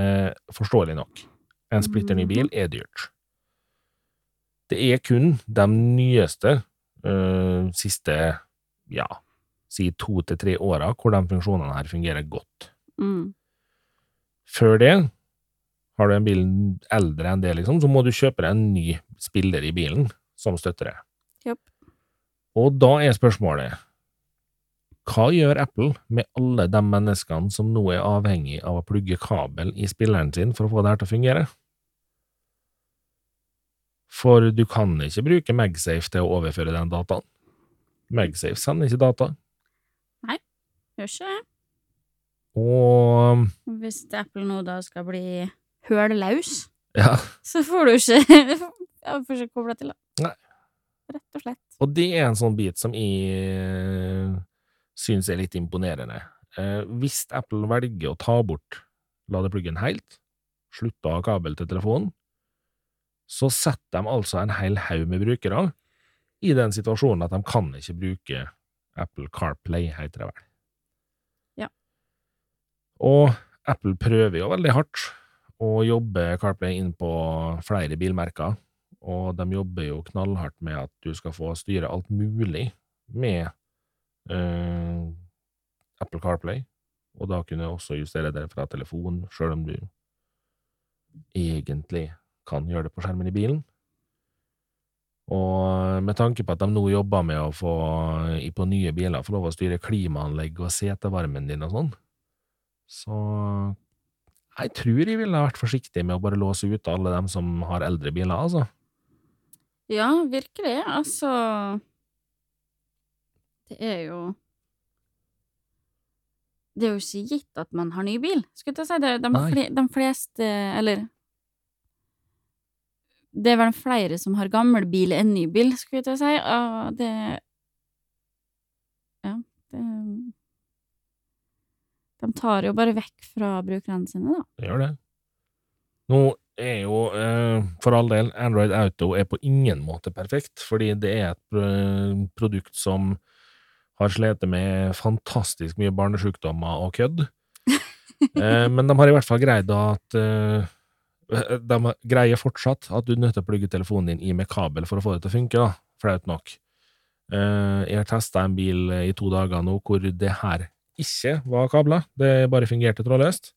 S1: Eh, forståelig nok. En splitter ny bil er dyrt. Det er kun de nyeste, eh, siste, ja, si to til tre åra, hvor de funksjonene her fungerer godt.
S2: Mm.
S1: Før det, har du en bil eldre enn det, liksom, så må du kjøpe deg en ny spiller i bilen som støtter det.
S2: Jopp.
S1: Og da er spørsmålet, hva gjør Apple med alle de menneskene som nå er avhengig av å plugge kabel i spilleren sin for å få det her til å fungere? For du kan ikke bruke MagSafe til å overføre den dataen. MagSafe sender ikke data.
S2: Nei, Gjør ikke det?
S1: Og
S2: Hvis Apple nå da skal bli hølløs,
S1: ja,
S2: så får du ikke ja, får ikke kobla til, da. Rett og slett.
S1: Og det er en sånn bit som jeg syns er litt imponerende. Eh, hvis Apple velger å ta bort ladepluggen helt, slutte å ha kabel til telefonen, så setter de altså en hel haug med brukere i den situasjonen at de kan ikke bruke Apple CarPlay, heter det vel.
S2: Ja.
S1: Og Apple prøver jo veldig hardt å jobbe CarPlay inn på flere bilmerker, og de jobber jo knallhardt med at du skal få styre alt mulig med eh, Apple CarPlay, og da kunne jeg også justere det fra telefon, sjøl om du egentlig kan gjøre det på skjermen i bilen. Og med tanke på at de nå jobber med å få, på nye biler, få lov å styre klimaanlegg og setevarmen din og sånn, så jeg tror jeg ville vært forsiktig med å bare låse ute alle dem som har eldre biler, altså.
S2: Ja, virkelig. Altså Det er jo Det er jo ikke gitt at man har ny bil, skulle jeg si. Det, de, fle, de fleste Eller Det er vel flere som har gammel bil enn ny bil, skulle jeg til å si. Og det Ja, det De tar jo bare vekk fra brukerne sine, da.
S1: Det gjør det. Nå er jo, eh, for all del, Android Auto er på ingen måte perfekt, fordi det er et produkt som har slitt med fantastisk mye barnesjukdommer og kødd. Eh, men de har i hvert fall greid at eh, De greier fortsatt at du er nødt til å plugge telefonen din i med kabel for å få det til å funke, da. Flaut nok. Eh, jeg har testa en bil i to dager nå hvor det her ikke var kabler, det bare fungerte trådløst.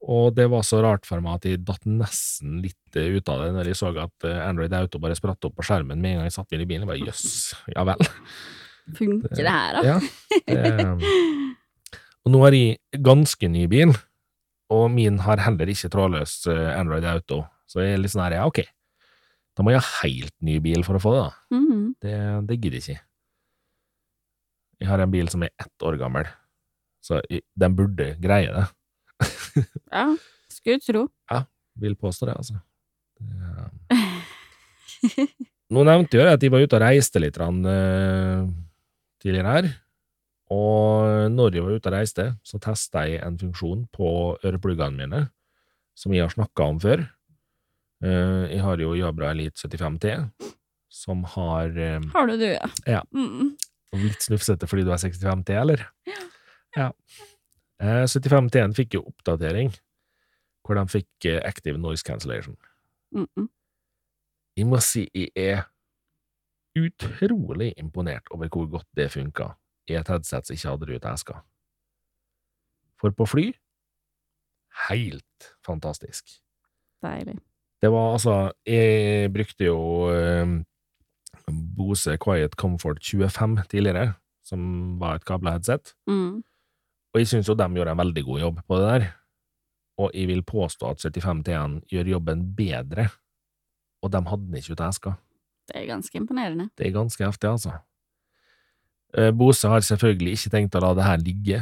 S1: Og det var så rart for meg at jeg datt nesten litt eh, ut av det når jeg så at eh, Android Auto bare spratt opp på skjermen med en gang jeg satte inn i bilen. Jeg bare jøss, ja vel.
S2: Funker det her, da?
S1: Ja, det, og nå har jeg ganske ny bil, og min har heller ikke trådløs eh, Android Auto, så jeg er litt sånn her, ja, ok. Da må jeg ha helt ny bil for å få det, da.
S2: Mhm.
S1: Det, det gidder jeg ikke. Jeg har en bil som er ett år gammel, så den burde greie det.
S2: Ja. Skulle tro.
S1: Ja, Vil påstå det, altså. Ja. Nå nevnte jeg at de var ute og reiste litt rann, eh, tidligere her. Og når jeg var ute og reiste, så testa jeg en funksjon på ørepluggene mine, som jeg har snakka om før. Eh, jeg har jo Jabra Elite 75T, som har eh,
S2: Har du du, ja?
S1: Ja.
S2: Mm.
S1: Litt snufsete fordi du har 65T, eller? Ja. Eh, 75T-en fikk jo oppdatering, hvor de fikk eh, Active Noise Cancellation.
S2: Mm -mm.
S1: Jeg må si jeg er utrolig imponert over hvor godt det funka i et headset som ikke hadde det ut eska. For på fly helt fantastisk.
S2: Deilig.
S1: Det var altså Jeg brukte jo eh, Bose Quiet Comfort 25 tidligere, som var et kabla headset.
S2: Mm.
S1: Og jeg synes jo de gjorde en veldig god jobb på det der. Og jeg vil påstå at 75T-en gjør jobben bedre, og de hadde den ikke ut av eska.
S2: Det er ganske imponerende.
S1: Det er ganske heftig, altså. Eh, Bose har selvfølgelig ikke tenkt å la det her ligge.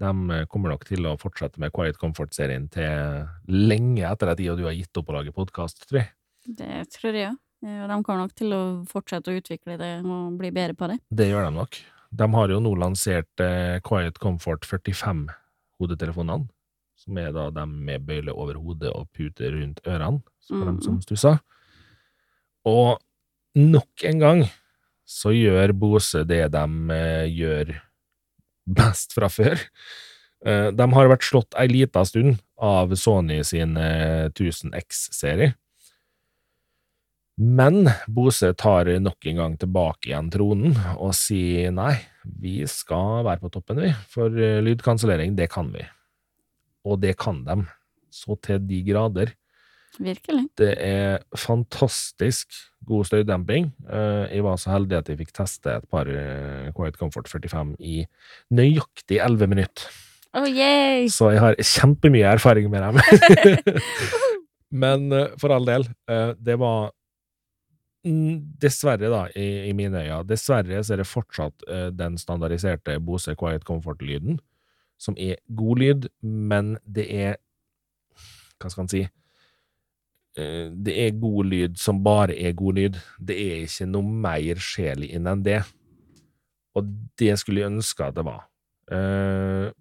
S1: De eh, kommer nok til å fortsette med Quiet Comfort-serien til lenge etter at de og du har gitt opp å lage podkast, tror jeg.
S2: Det tror jeg òg. Og de kommer nok til å fortsette å utvikle det og bli bedre på det.
S1: Det gjør de nok. De har jo nå lansert eh, Quiet Comfort 45-hodetelefonene, som er da de med bøyle over hodet og pute rundt ørene, for dem som stusser. Og nok en gang så gjør Bose det de eh, gjør best fra før. Eh, de har vært slått ei lita stund av Sony sin eh, 1000X-serie. Men Bose tar nok en gang tilbake igjen tronen og sier nei, vi skal være på toppen, vi, for eh, lydkansellering, det kan vi. Og det kan de, så til de grader.
S2: Virkelig.
S1: Det er fantastisk god støydemping. Eh, Jeg var så heldig at jeg fikk teste et par eh, Quiet Comfort 45 i nøyaktig 11 minutter.
S2: Oh, yay!
S1: Så jeg har kjempemye erfaring med dem. Men for all del, det var Dessverre, da, i, i mine øyne, dessverre så er det fortsatt uh, den standardiserte Bose Quiet Comfort-lyden, som er god lyd, men det er Hva skal en si? Uh, Det er god lyd som bare er god lyd. Det er ikke noe mer sjel inn enn det. Og det skulle jeg ønske at det var. Uh,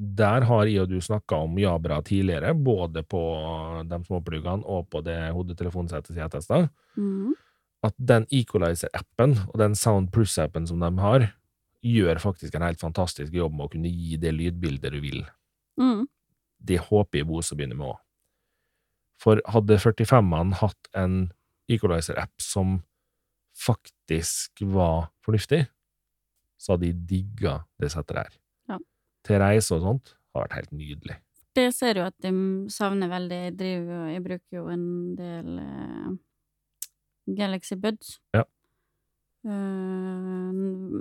S1: der har jeg og du snakka om Jabra tidligere, både på de småpluggene og på det hodetelefonsettet jeg har testa,
S2: Mm.
S1: At den Equalizer-appen og den Sound Plus-appen som de har, gjør faktisk en helt fantastisk jobb med å kunne gi det lydbildet du vil.
S2: Mm.
S1: Det håper jeg Bose begynner med òg. For hadde 45-ene hatt en Equalizer-app som faktisk var fornuftig, så hadde de digga det settet der.
S2: Ja.
S1: Til reise og sånt har vært helt nydelig.
S2: Det ser du at de savner veldig. Jeg, driver, jo- jeg bruker jo en del eh, Galaxy Buds.
S1: Ja.
S2: uh,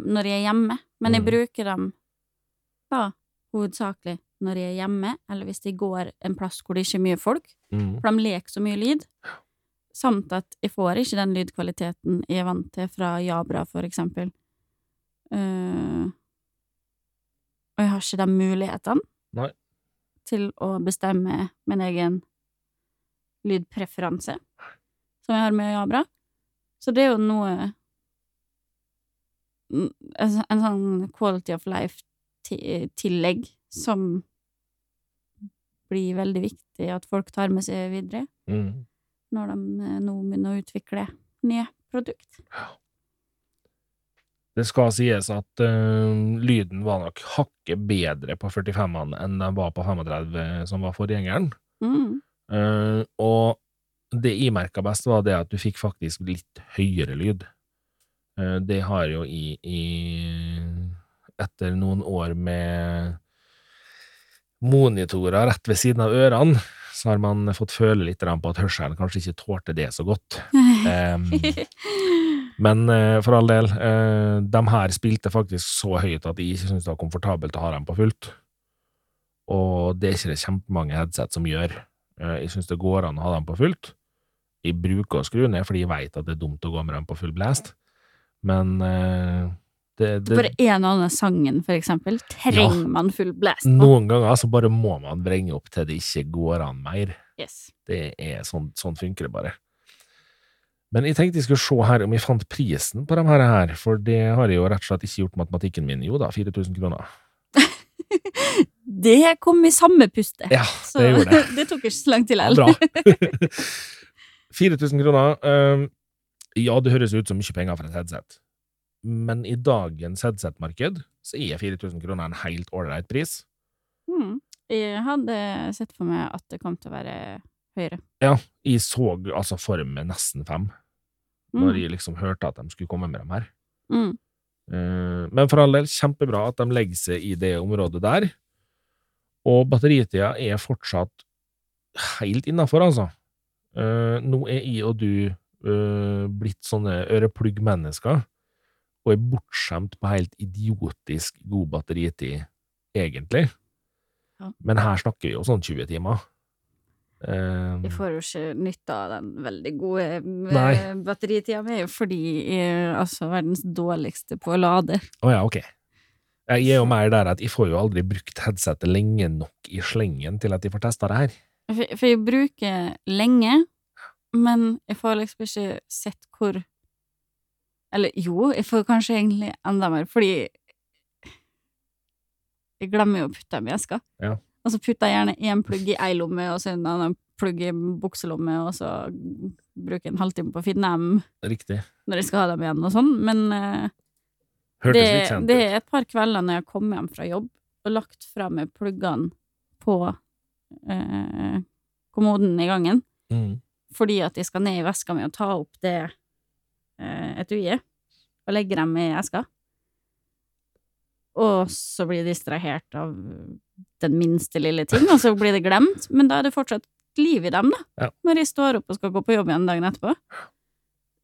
S2: når jeg er hjemme. Men jeg
S1: Mm.
S2: bruker dem da hovedsakelig når jeg er hjemme, eller hvis jeg går en plass hvor det ikke er mye folk,
S1: Mm.
S2: for de leker så mye lyd. Samt at jeg får ikke den lydkvaliteten jeg er vant til fra Jabra, for eksempel. Uh, og jeg har ikke de mulighetene
S1: Nei.
S2: til å bestemme min egen lydpreferanse, som jeg har med Jabra. Så det er jo noe mm, En, sånn- quality of life-tillegg som blir veldig viktig at folk tar med seg videre
S1: Mm.
S2: når de eh, nå begynner å utvikle nye produkt.
S1: Det skal sies at uh, lyden var nok hakket bedre på 45-ene enn den var på 35, som var forgjengeren.
S2: Mm.
S1: Uh, og det jeg merka best, var det at du fikk faktisk litt høyere lyd. Eh, det har jo i, i Etter noen år med monitorer rett ved siden av ørene, så har man fått føle litt på at hørselen kanskje ikke tålte det så godt. Um, men eh, for all del, eh, de her spilte faktisk så høyt at jeg ikke syntes det var komfortabelt å ha dem på fullt. Og det er ikke det kjempemange headset som gjør. Jeg syns det går an å ha dem på fullt. Jeg bruker å skru ned, fordi jeg veit at det er dumt å gå med dem på full blast. Men uh, Det, det,
S2: Bare en og annen sangen, for eksempel, trenger man full blast på.
S1: noen ganger så bare må man vrenge opp til det ikke går an mer.
S2: Yes.
S1: Det er sånn, sånn funker det bare. Men jeg tenkte jeg skulle se her om jeg fant prisen på de her, for det har jeg jo rett og slett ikke gjort matematikken min. Jo da, 4000 kroner.
S2: Det kom i samme puste.
S1: Ja,
S2: Så
S1: det gjorde det.
S2: det tok ikke så lang tid
S1: Ja, bra. 4000 kroner. ehm, ja, det høres ut som mye penger for et headset, men i dagens headset-marked så er 4000 kroner en helt ålreit pris.
S2: Mm. Jeg hadde sett for meg at det kom til å være høyere.
S1: Ja, jeg så altså for meg nesten fem,
S2: Mm.
S1: når jeg liksom hørte at de skulle komme med dem her.
S2: Mm.
S1: Uh, Men for all del, kjempebra at de legger seg i det området der. Og batteritida er fortsatt helt innafor, altså. Eh, Nå er jeg og du uh, blitt sånne øreplugg-mennesker, og er bortskjemt på helt idiotisk god batteritid, egentlig.
S2: Ja.
S1: Men her snakker vi jo sånn 20 timer. Eh,
S2: jeg får jo ikke nytte av den veldig gode eh, batteritida mi, fordi jeg er altså verdens dårligste på å lade.
S1: Å ja, ok. Jeg er jo mer der at jeg får jo aldri brukt headsetet lenge nok i slengen til at jeg får testa det her.
S2: For, for jeg bruker lenge, men jeg får liksom ikke sett hvor Eller jo, jeg får kanskje egentlig enda mer, fordi jeg glemmer jo å putte dem i eska.
S1: Ja.
S2: Og så putter jeg gjerne én plugg i ei lomme, og så en annen plugg i bukselomme, og så bruker jeg en halvtime på å finne dem
S1: Riktig.
S2: når jeg skal ha dem igjen, og sånn. Men
S1: uh,
S2: det, det er et par kvelder når jeg har kommet hjem fra jobb og lagt fra meg pluggene på eh, kommoden i gangen,
S1: Mm.
S2: fordi at jeg skal ned i veska mi og ta opp det eh, etuiet og legge dem i eska. Og så blir jeg distrahert av den minste lille ting, og så blir det glemt. Men da er det fortsatt liv i dem, da,
S1: Ja.
S2: når jeg står opp og skal gå på jobb igjen dagen etterpå.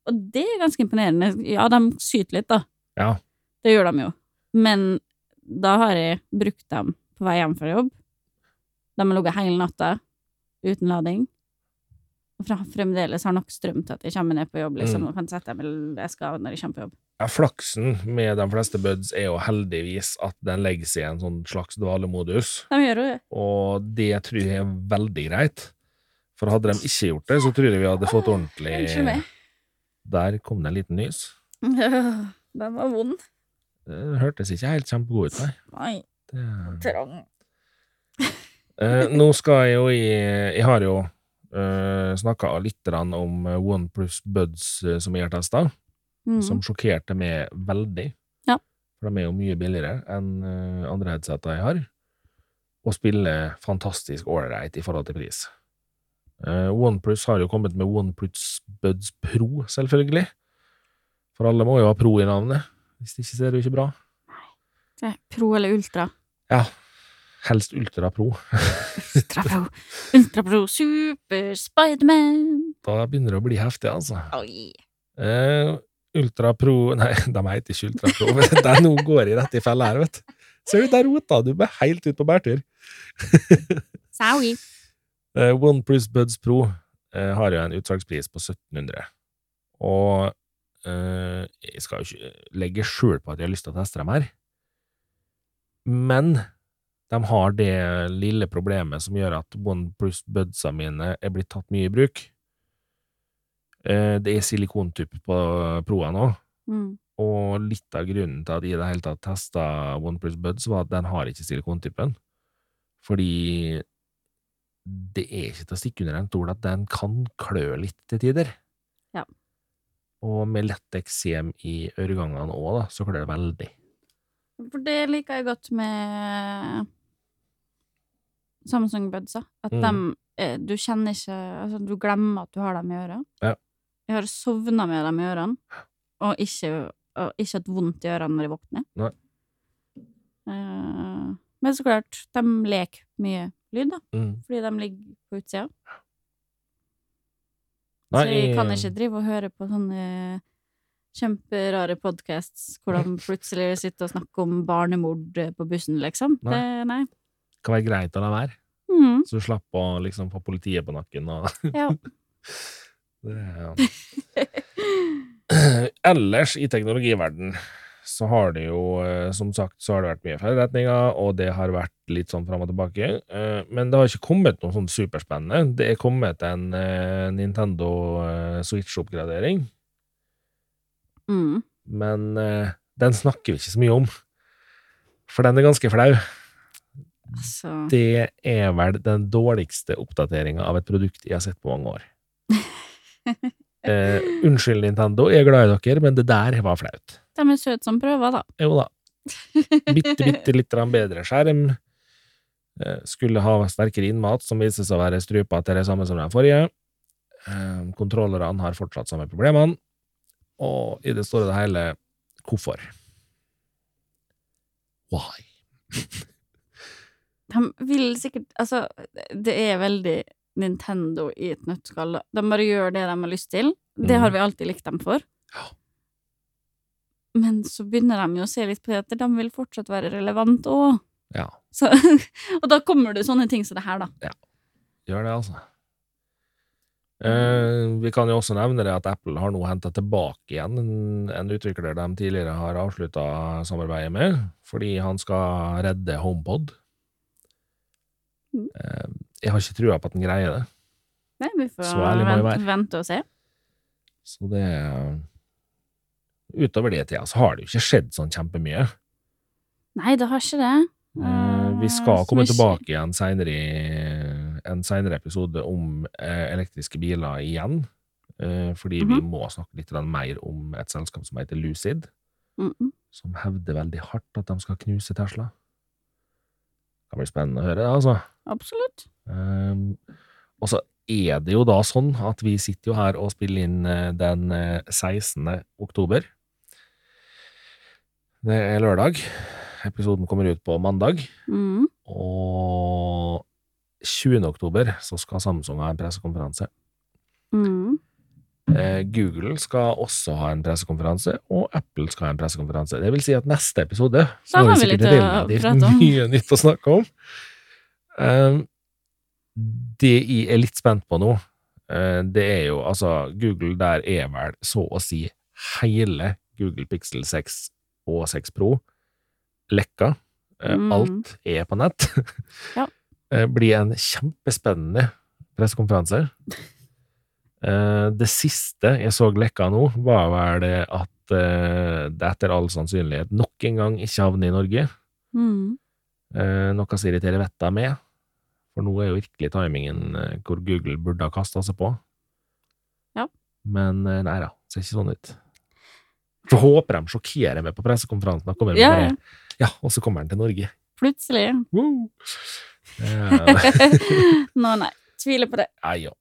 S2: Og det er ganske imponerende. Ja, de syter litt, da.
S1: Ja.
S2: Det gjør de jo. Men da har jeg brukt dem på vei hjem fra jobb. De vi lå hele natta uten lading. Og fremdeles har nok strøm til at jeg kommer ned på jobb, liksom,
S1: Mm.
S2: og kan sette dem jeg skal når jeg kommer på jobb.
S1: Ja, flaksen med de fleste buds er jo heldigvis at den legger seg i en sånn slags dvalemodus,
S2: De gjør jo det.
S1: og det tror jeg er veldig greit. For hadde de ikke gjort det, så tror jeg vi hadde fått ordentlig
S2: Unnskyld meg.
S1: Der kom det en liten nys.
S2: Den var vond.
S1: Det hørtes ikke helt kjempegod ut, nei.
S2: Nei,
S1: Det...
S2: trang.
S1: Eh, nå skal jeg jo i Jeg har jo uh, snakka litt om eh, OnePlus Buds eh, som jeg har testa,
S2: Mm.
S1: som sjokkerte meg veldig.
S2: Ja.
S1: For de er jo mye billigere enn eh, andre headseter jeg har, og spiller fantastisk ålreit i forhold til pris. Eh, OnePlus har jo kommet med OnePlus Buds Pro, selvfølgelig. For alle må jo ha Pro i navnet. Hvis det ikke ser det jo ikke bra.
S2: Pro eller Ultra?
S1: Ja, helst Ultra Pro.
S2: Ultra Pro, Ultra Pro, Super Spiderman.
S1: Da begynner det å bli heftig, altså.
S2: Oi.
S1: Eh, Ultra Pro Nei, de heter ikke Ultra Pro. men Der nå går jeg rett i fella her, vet du. Ser du, der rota du meg helt ut på bærtur.
S2: Sorry.
S1: Eh, OnePlus Buds Pro eh, har jo en utsalgspris på 1700. Og eh, jeg skal jo ikke legge skjul på at jeg har lyst til å teste dem her. Men de har det lille problemet som gjør at OnePlus Budsa mine er blitt tatt mye i bruk. Eh, det er silikontupp på Proa nå.
S2: Mm.
S1: Og litt av grunnen til at jeg i det hele tatt testa OnePlus Buds, var at den har ikke silikontypen. Fordi det er ikke til å stikke under en stol at den kan klø litt til tider.
S2: Ja.
S1: Og med lett eksem i øregangene òg, da, så klør det veldig.
S2: For det liker jeg godt med Samsung Budsa. At
S1: Mm.
S2: dem eh, Du kjenner ikke Altså, du glemmer at du har dem i øret.
S1: Ja.
S2: Jeg har sovna med dem i ørene, og ikke, og ikke hatt vondt i ørene når jeg våkner. Eh, men så klart, de leker mye lyd, da,
S1: Mm.
S2: fordi de ligger på utsida.
S1: Nei,
S2: så jeg kan ikke drive og høre på sånne kjemperare podcasts hvor de plutselig sitter og snakker om barnemord på bussen, liksom.
S1: Nei.
S2: Det, nei.
S1: Kan være greit å la være,
S2: Mm,
S1: så du slapper å liksom få politiet på nakken og
S2: ja.
S1: det, ja. Ellers i teknologiverden så har det jo, eh, som sagt, så har det vært mye feilretninger, og det har vært litt sånn fram og tilbake. Eh, Men det har ikke kommet noe sånn superspennende. Det er kommet en eh, Nintendo Switch-oppgradering,
S2: Mm.
S1: men den snakker vi ikke så mye om. For den er ganske flau.
S2: Altså
S1: Det er vel den dårligste oppdateringa av et produkt jeg har sett på mange år. Eh, unnskyld, Nintendo, jeg er glad i dere, men det der var flaut.
S2: De er søte som prøver, da.
S1: Jo da. Bitte, bitte litt bedre skjerm. Eh, skulle ha sterkere innmat, som viser seg å være strupa til det samme som den forrige. Eh, kontrollerne har fortsatt samme problemene. Og i det store og det hele, hvorfor? Why?
S2: De vil sikkert Altså, det er veldig Nintendo i et nøttskall. De bare gjør det de har lyst til. Det har
S1: Mhm.
S2: vi alltid likt dem for. Men så begynner de jo å se litt på det at de vil fortsatt være relevante òg.
S1: Ja,
S2: Så, og da kommer det sånne ting som det her, da. Ja.
S1: gjør det, altså. Eh, vi kan jo også nevne det at Apple har nå henta tilbake igjen en, en utvikler de tidligere har avslutta samarbeidet med, fordi han skal redde HomePod.
S2: Mm.
S1: Eh, jeg har ikke trua på at han greier det,
S2: Nei, vi får vente, vente og se.
S1: så det Utover det tida så har det jo ikke skjedd sånn kjempemye.
S2: Nei, det har ikke det.
S1: Eh, vi
S2: Eh,
S1: skal komme tilbake i en seinere episode om eh, elektriske biler igjen. Eh, fordi vi
S2: Mhm.
S1: må snakke litt mer om et selskap som heter Lucid,
S2: Mm -mm.
S1: som hevder veldig hardt at de skal knuse Tesla. Det blir spennende å høre, det, altså.
S2: Absolutt.
S1: Um, og så er det jo da sånn at vi sitter jo her og spiller inn eh, den eh, 16. oktober. Det er lørdag. Episoden kommer ut på mandag.
S2: Mm.
S1: Og 20. oktober så skal Samsung ha en pressekonferanse.
S2: Mm.
S1: Eh, Google skal også ha en pressekonferanse, og Apple skal ha en pressekonferanse. Det vil si at neste episode så har vi sikkert relativt mye nytt å snakke om. Eh, det jeg er litt spent på nå, eh, det er jo altså Google der er vel så å si hele Google Pixel 6 og 6 Pro lekka. Eh,
S2: Mm.
S1: Alt er på nett.
S2: Ja.
S1: Eh, blir en kjempespennende pressekonferanse. Det siste jeg så lekka nå, var vel det at det etter all sannsynlighet nok en gang ikke havner i Norge.
S2: Mm.
S1: Noe som irriterer vettet med. For nå er jo virkelig timingen eh, hvor Google burde ha kasta seg på.
S2: Ja.
S1: Men eh, nei da, ser ikke sånn ut. Så håper de sjokkerer meg på pressekonferansen. og kommer med
S2: Ja,
S1: ja, og så kommer han til Norge.
S2: Plutselig.
S1: Woo! Eh,
S2: Nå, nei. Tviler på det.
S1: Nei, ja.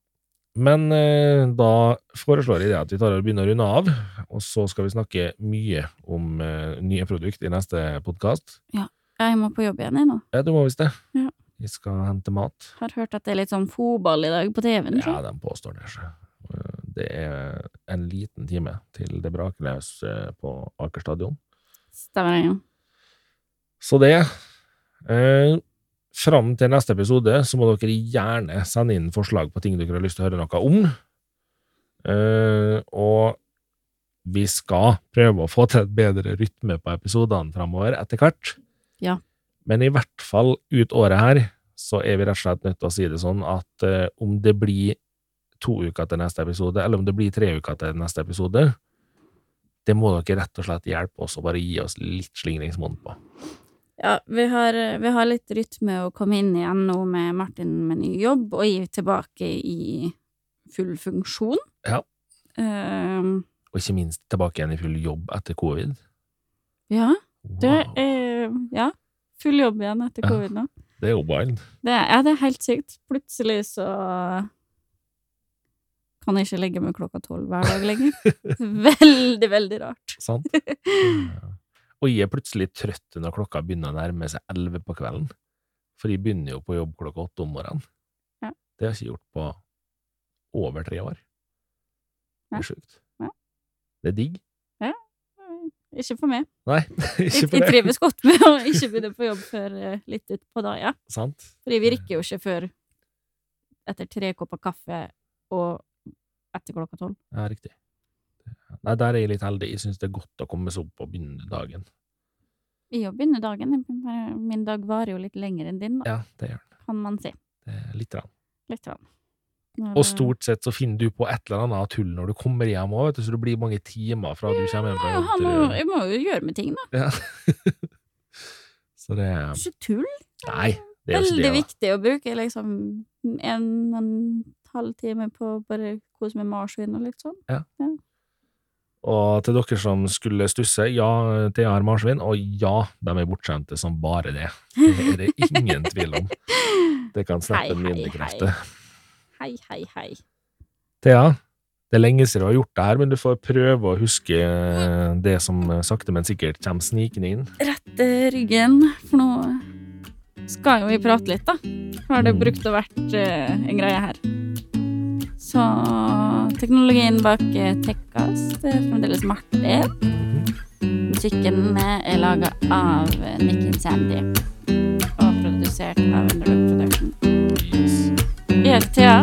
S1: Men eh, da foreslår jeg det at vi tar og begynner å runde av, og så skal vi snakke mye om eh, nye produkt i neste podkast.
S2: Jeg må på jobb igjen, jeg nå.
S1: Ja, du må visst det.
S2: Ja.
S1: Vi skal hente mat.
S2: Har hørt at det er litt sånn fotball i dag på TV-en.
S1: Ja, de påstår det. Eh, Det er en liten time til det braker løs eh, på Aker stadion.
S2: Stemmer det, ja.
S1: Så det eh, Fram til neste episode så må dere gjerne sende inn forslag på ting dere har lyst til å høre noe om. Eh, og vi skal prøve å få til et bedre rytme på episodene framover etter hvert.
S2: Ja.
S1: Men i hvert fall ut året her, så er vi rett og slett nødt til å si det sånn at eh, om det blir to uker til neste episode, eller om det blir tre uker til neste episode, det må dere rett og slett hjelpe oss og bare gi oss litt slingringsmonn på.
S2: Ja, vi har, vi har litt rytme å komme inn igjen nå med Martin med ny jobb, og gi tilbake i full funksjon.
S1: Ja.
S2: Um,
S1: Og ikke minst tilbake igjen i full jobb etter covid.
S2: ja, det
S1: Wow.
S2: er Ja, full jobb igjen etter covid nå.
S1: Det er jo wild.
S2: Det, ja, det er helt sykt. Plutselig så kan jeg ikke legge meg klokka tolv hver dag lenger. veldig, veldig rart.
S1: Sant? Og jeg er plutselig trøtt når klokka begynner å nærme seg elleve på kvelden. For jeg begynner jo på jobb klokka åtte om morgenen.
S2: Ja.
S1: Det har jeg ikke gjort på over tre år. Det er sjukt.
S2: Ja.
S1: Det er digg.
S2: Ikke for meg.
S1: Nei,
S2: Jeg,
S1: ikke for
S2: jeg
S1: det.
S2: trives godt med å ikke begynne på jobb før eh, litt utpå dagen. Ja.
S1: Sant?
S2: Fordi vi rykker jo ikke før etter tre kopper kaffe og etter klokka tolv.
S1: Ja, riktig. Nei, der er jeg litt heldig. Jeg syns det er godt å komme seg opp og begynne dagen.
S2: I å begynne dagen. Min dag varer jo litt lenger enn din, da,
S1: Ja, det gjør den.
S2: kan man si.
S1: Litt. Rann.
S2: Litt. Grann.
S1: Og stort sett så finner du på et eller annet tull når du kommer hjem òg, så det blir mange timer fra du kommer hjem fra
S2: Ja, han må, jeg må jo gjøre med ting, da.
S1: Ja. så det er
S2: Ikke tull.
S1: Nei, det er
S2: Veldig
S1: det.
S2: viktig å bruke liksom en, en halv time på bare kose med marsvin og litt sånn.
S1: Og til dere som skulle stusse, ja, Thea har marsvin, og ja, de er bortskjemte som bare det. Det er det ingen tvil om. Det kan
S2: hei,
S1: mine krefter.
S2: Hei, hei, hei.
S1: Thea, det er lenge siden du har gjort det her, men du får prøve å huske det som sakte, men sikkert kommer snikende inn.
S2: Rette ryggen, for nå skal jo vi prate litt, da. Har det
S1: Mm.
S2: brukt og vært eh, en greie her. Så teknologien bak eh, Tekkas det er fremdeles Marte. Musikken eh, er laga av eh, Nick and Sandy. Og produsert av Underdog Production.
S1: Yes.
S2: Jeg heter Thea.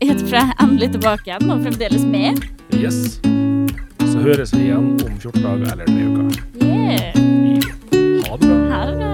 S2: Jeg heter fra endelig tilbake igjen, og fremdeles med.
S1: yes. Så høres vi igjen om 14 dager eller tre uker.
S2: Yeah.
S1: Ha det bra.
S2: Ha det det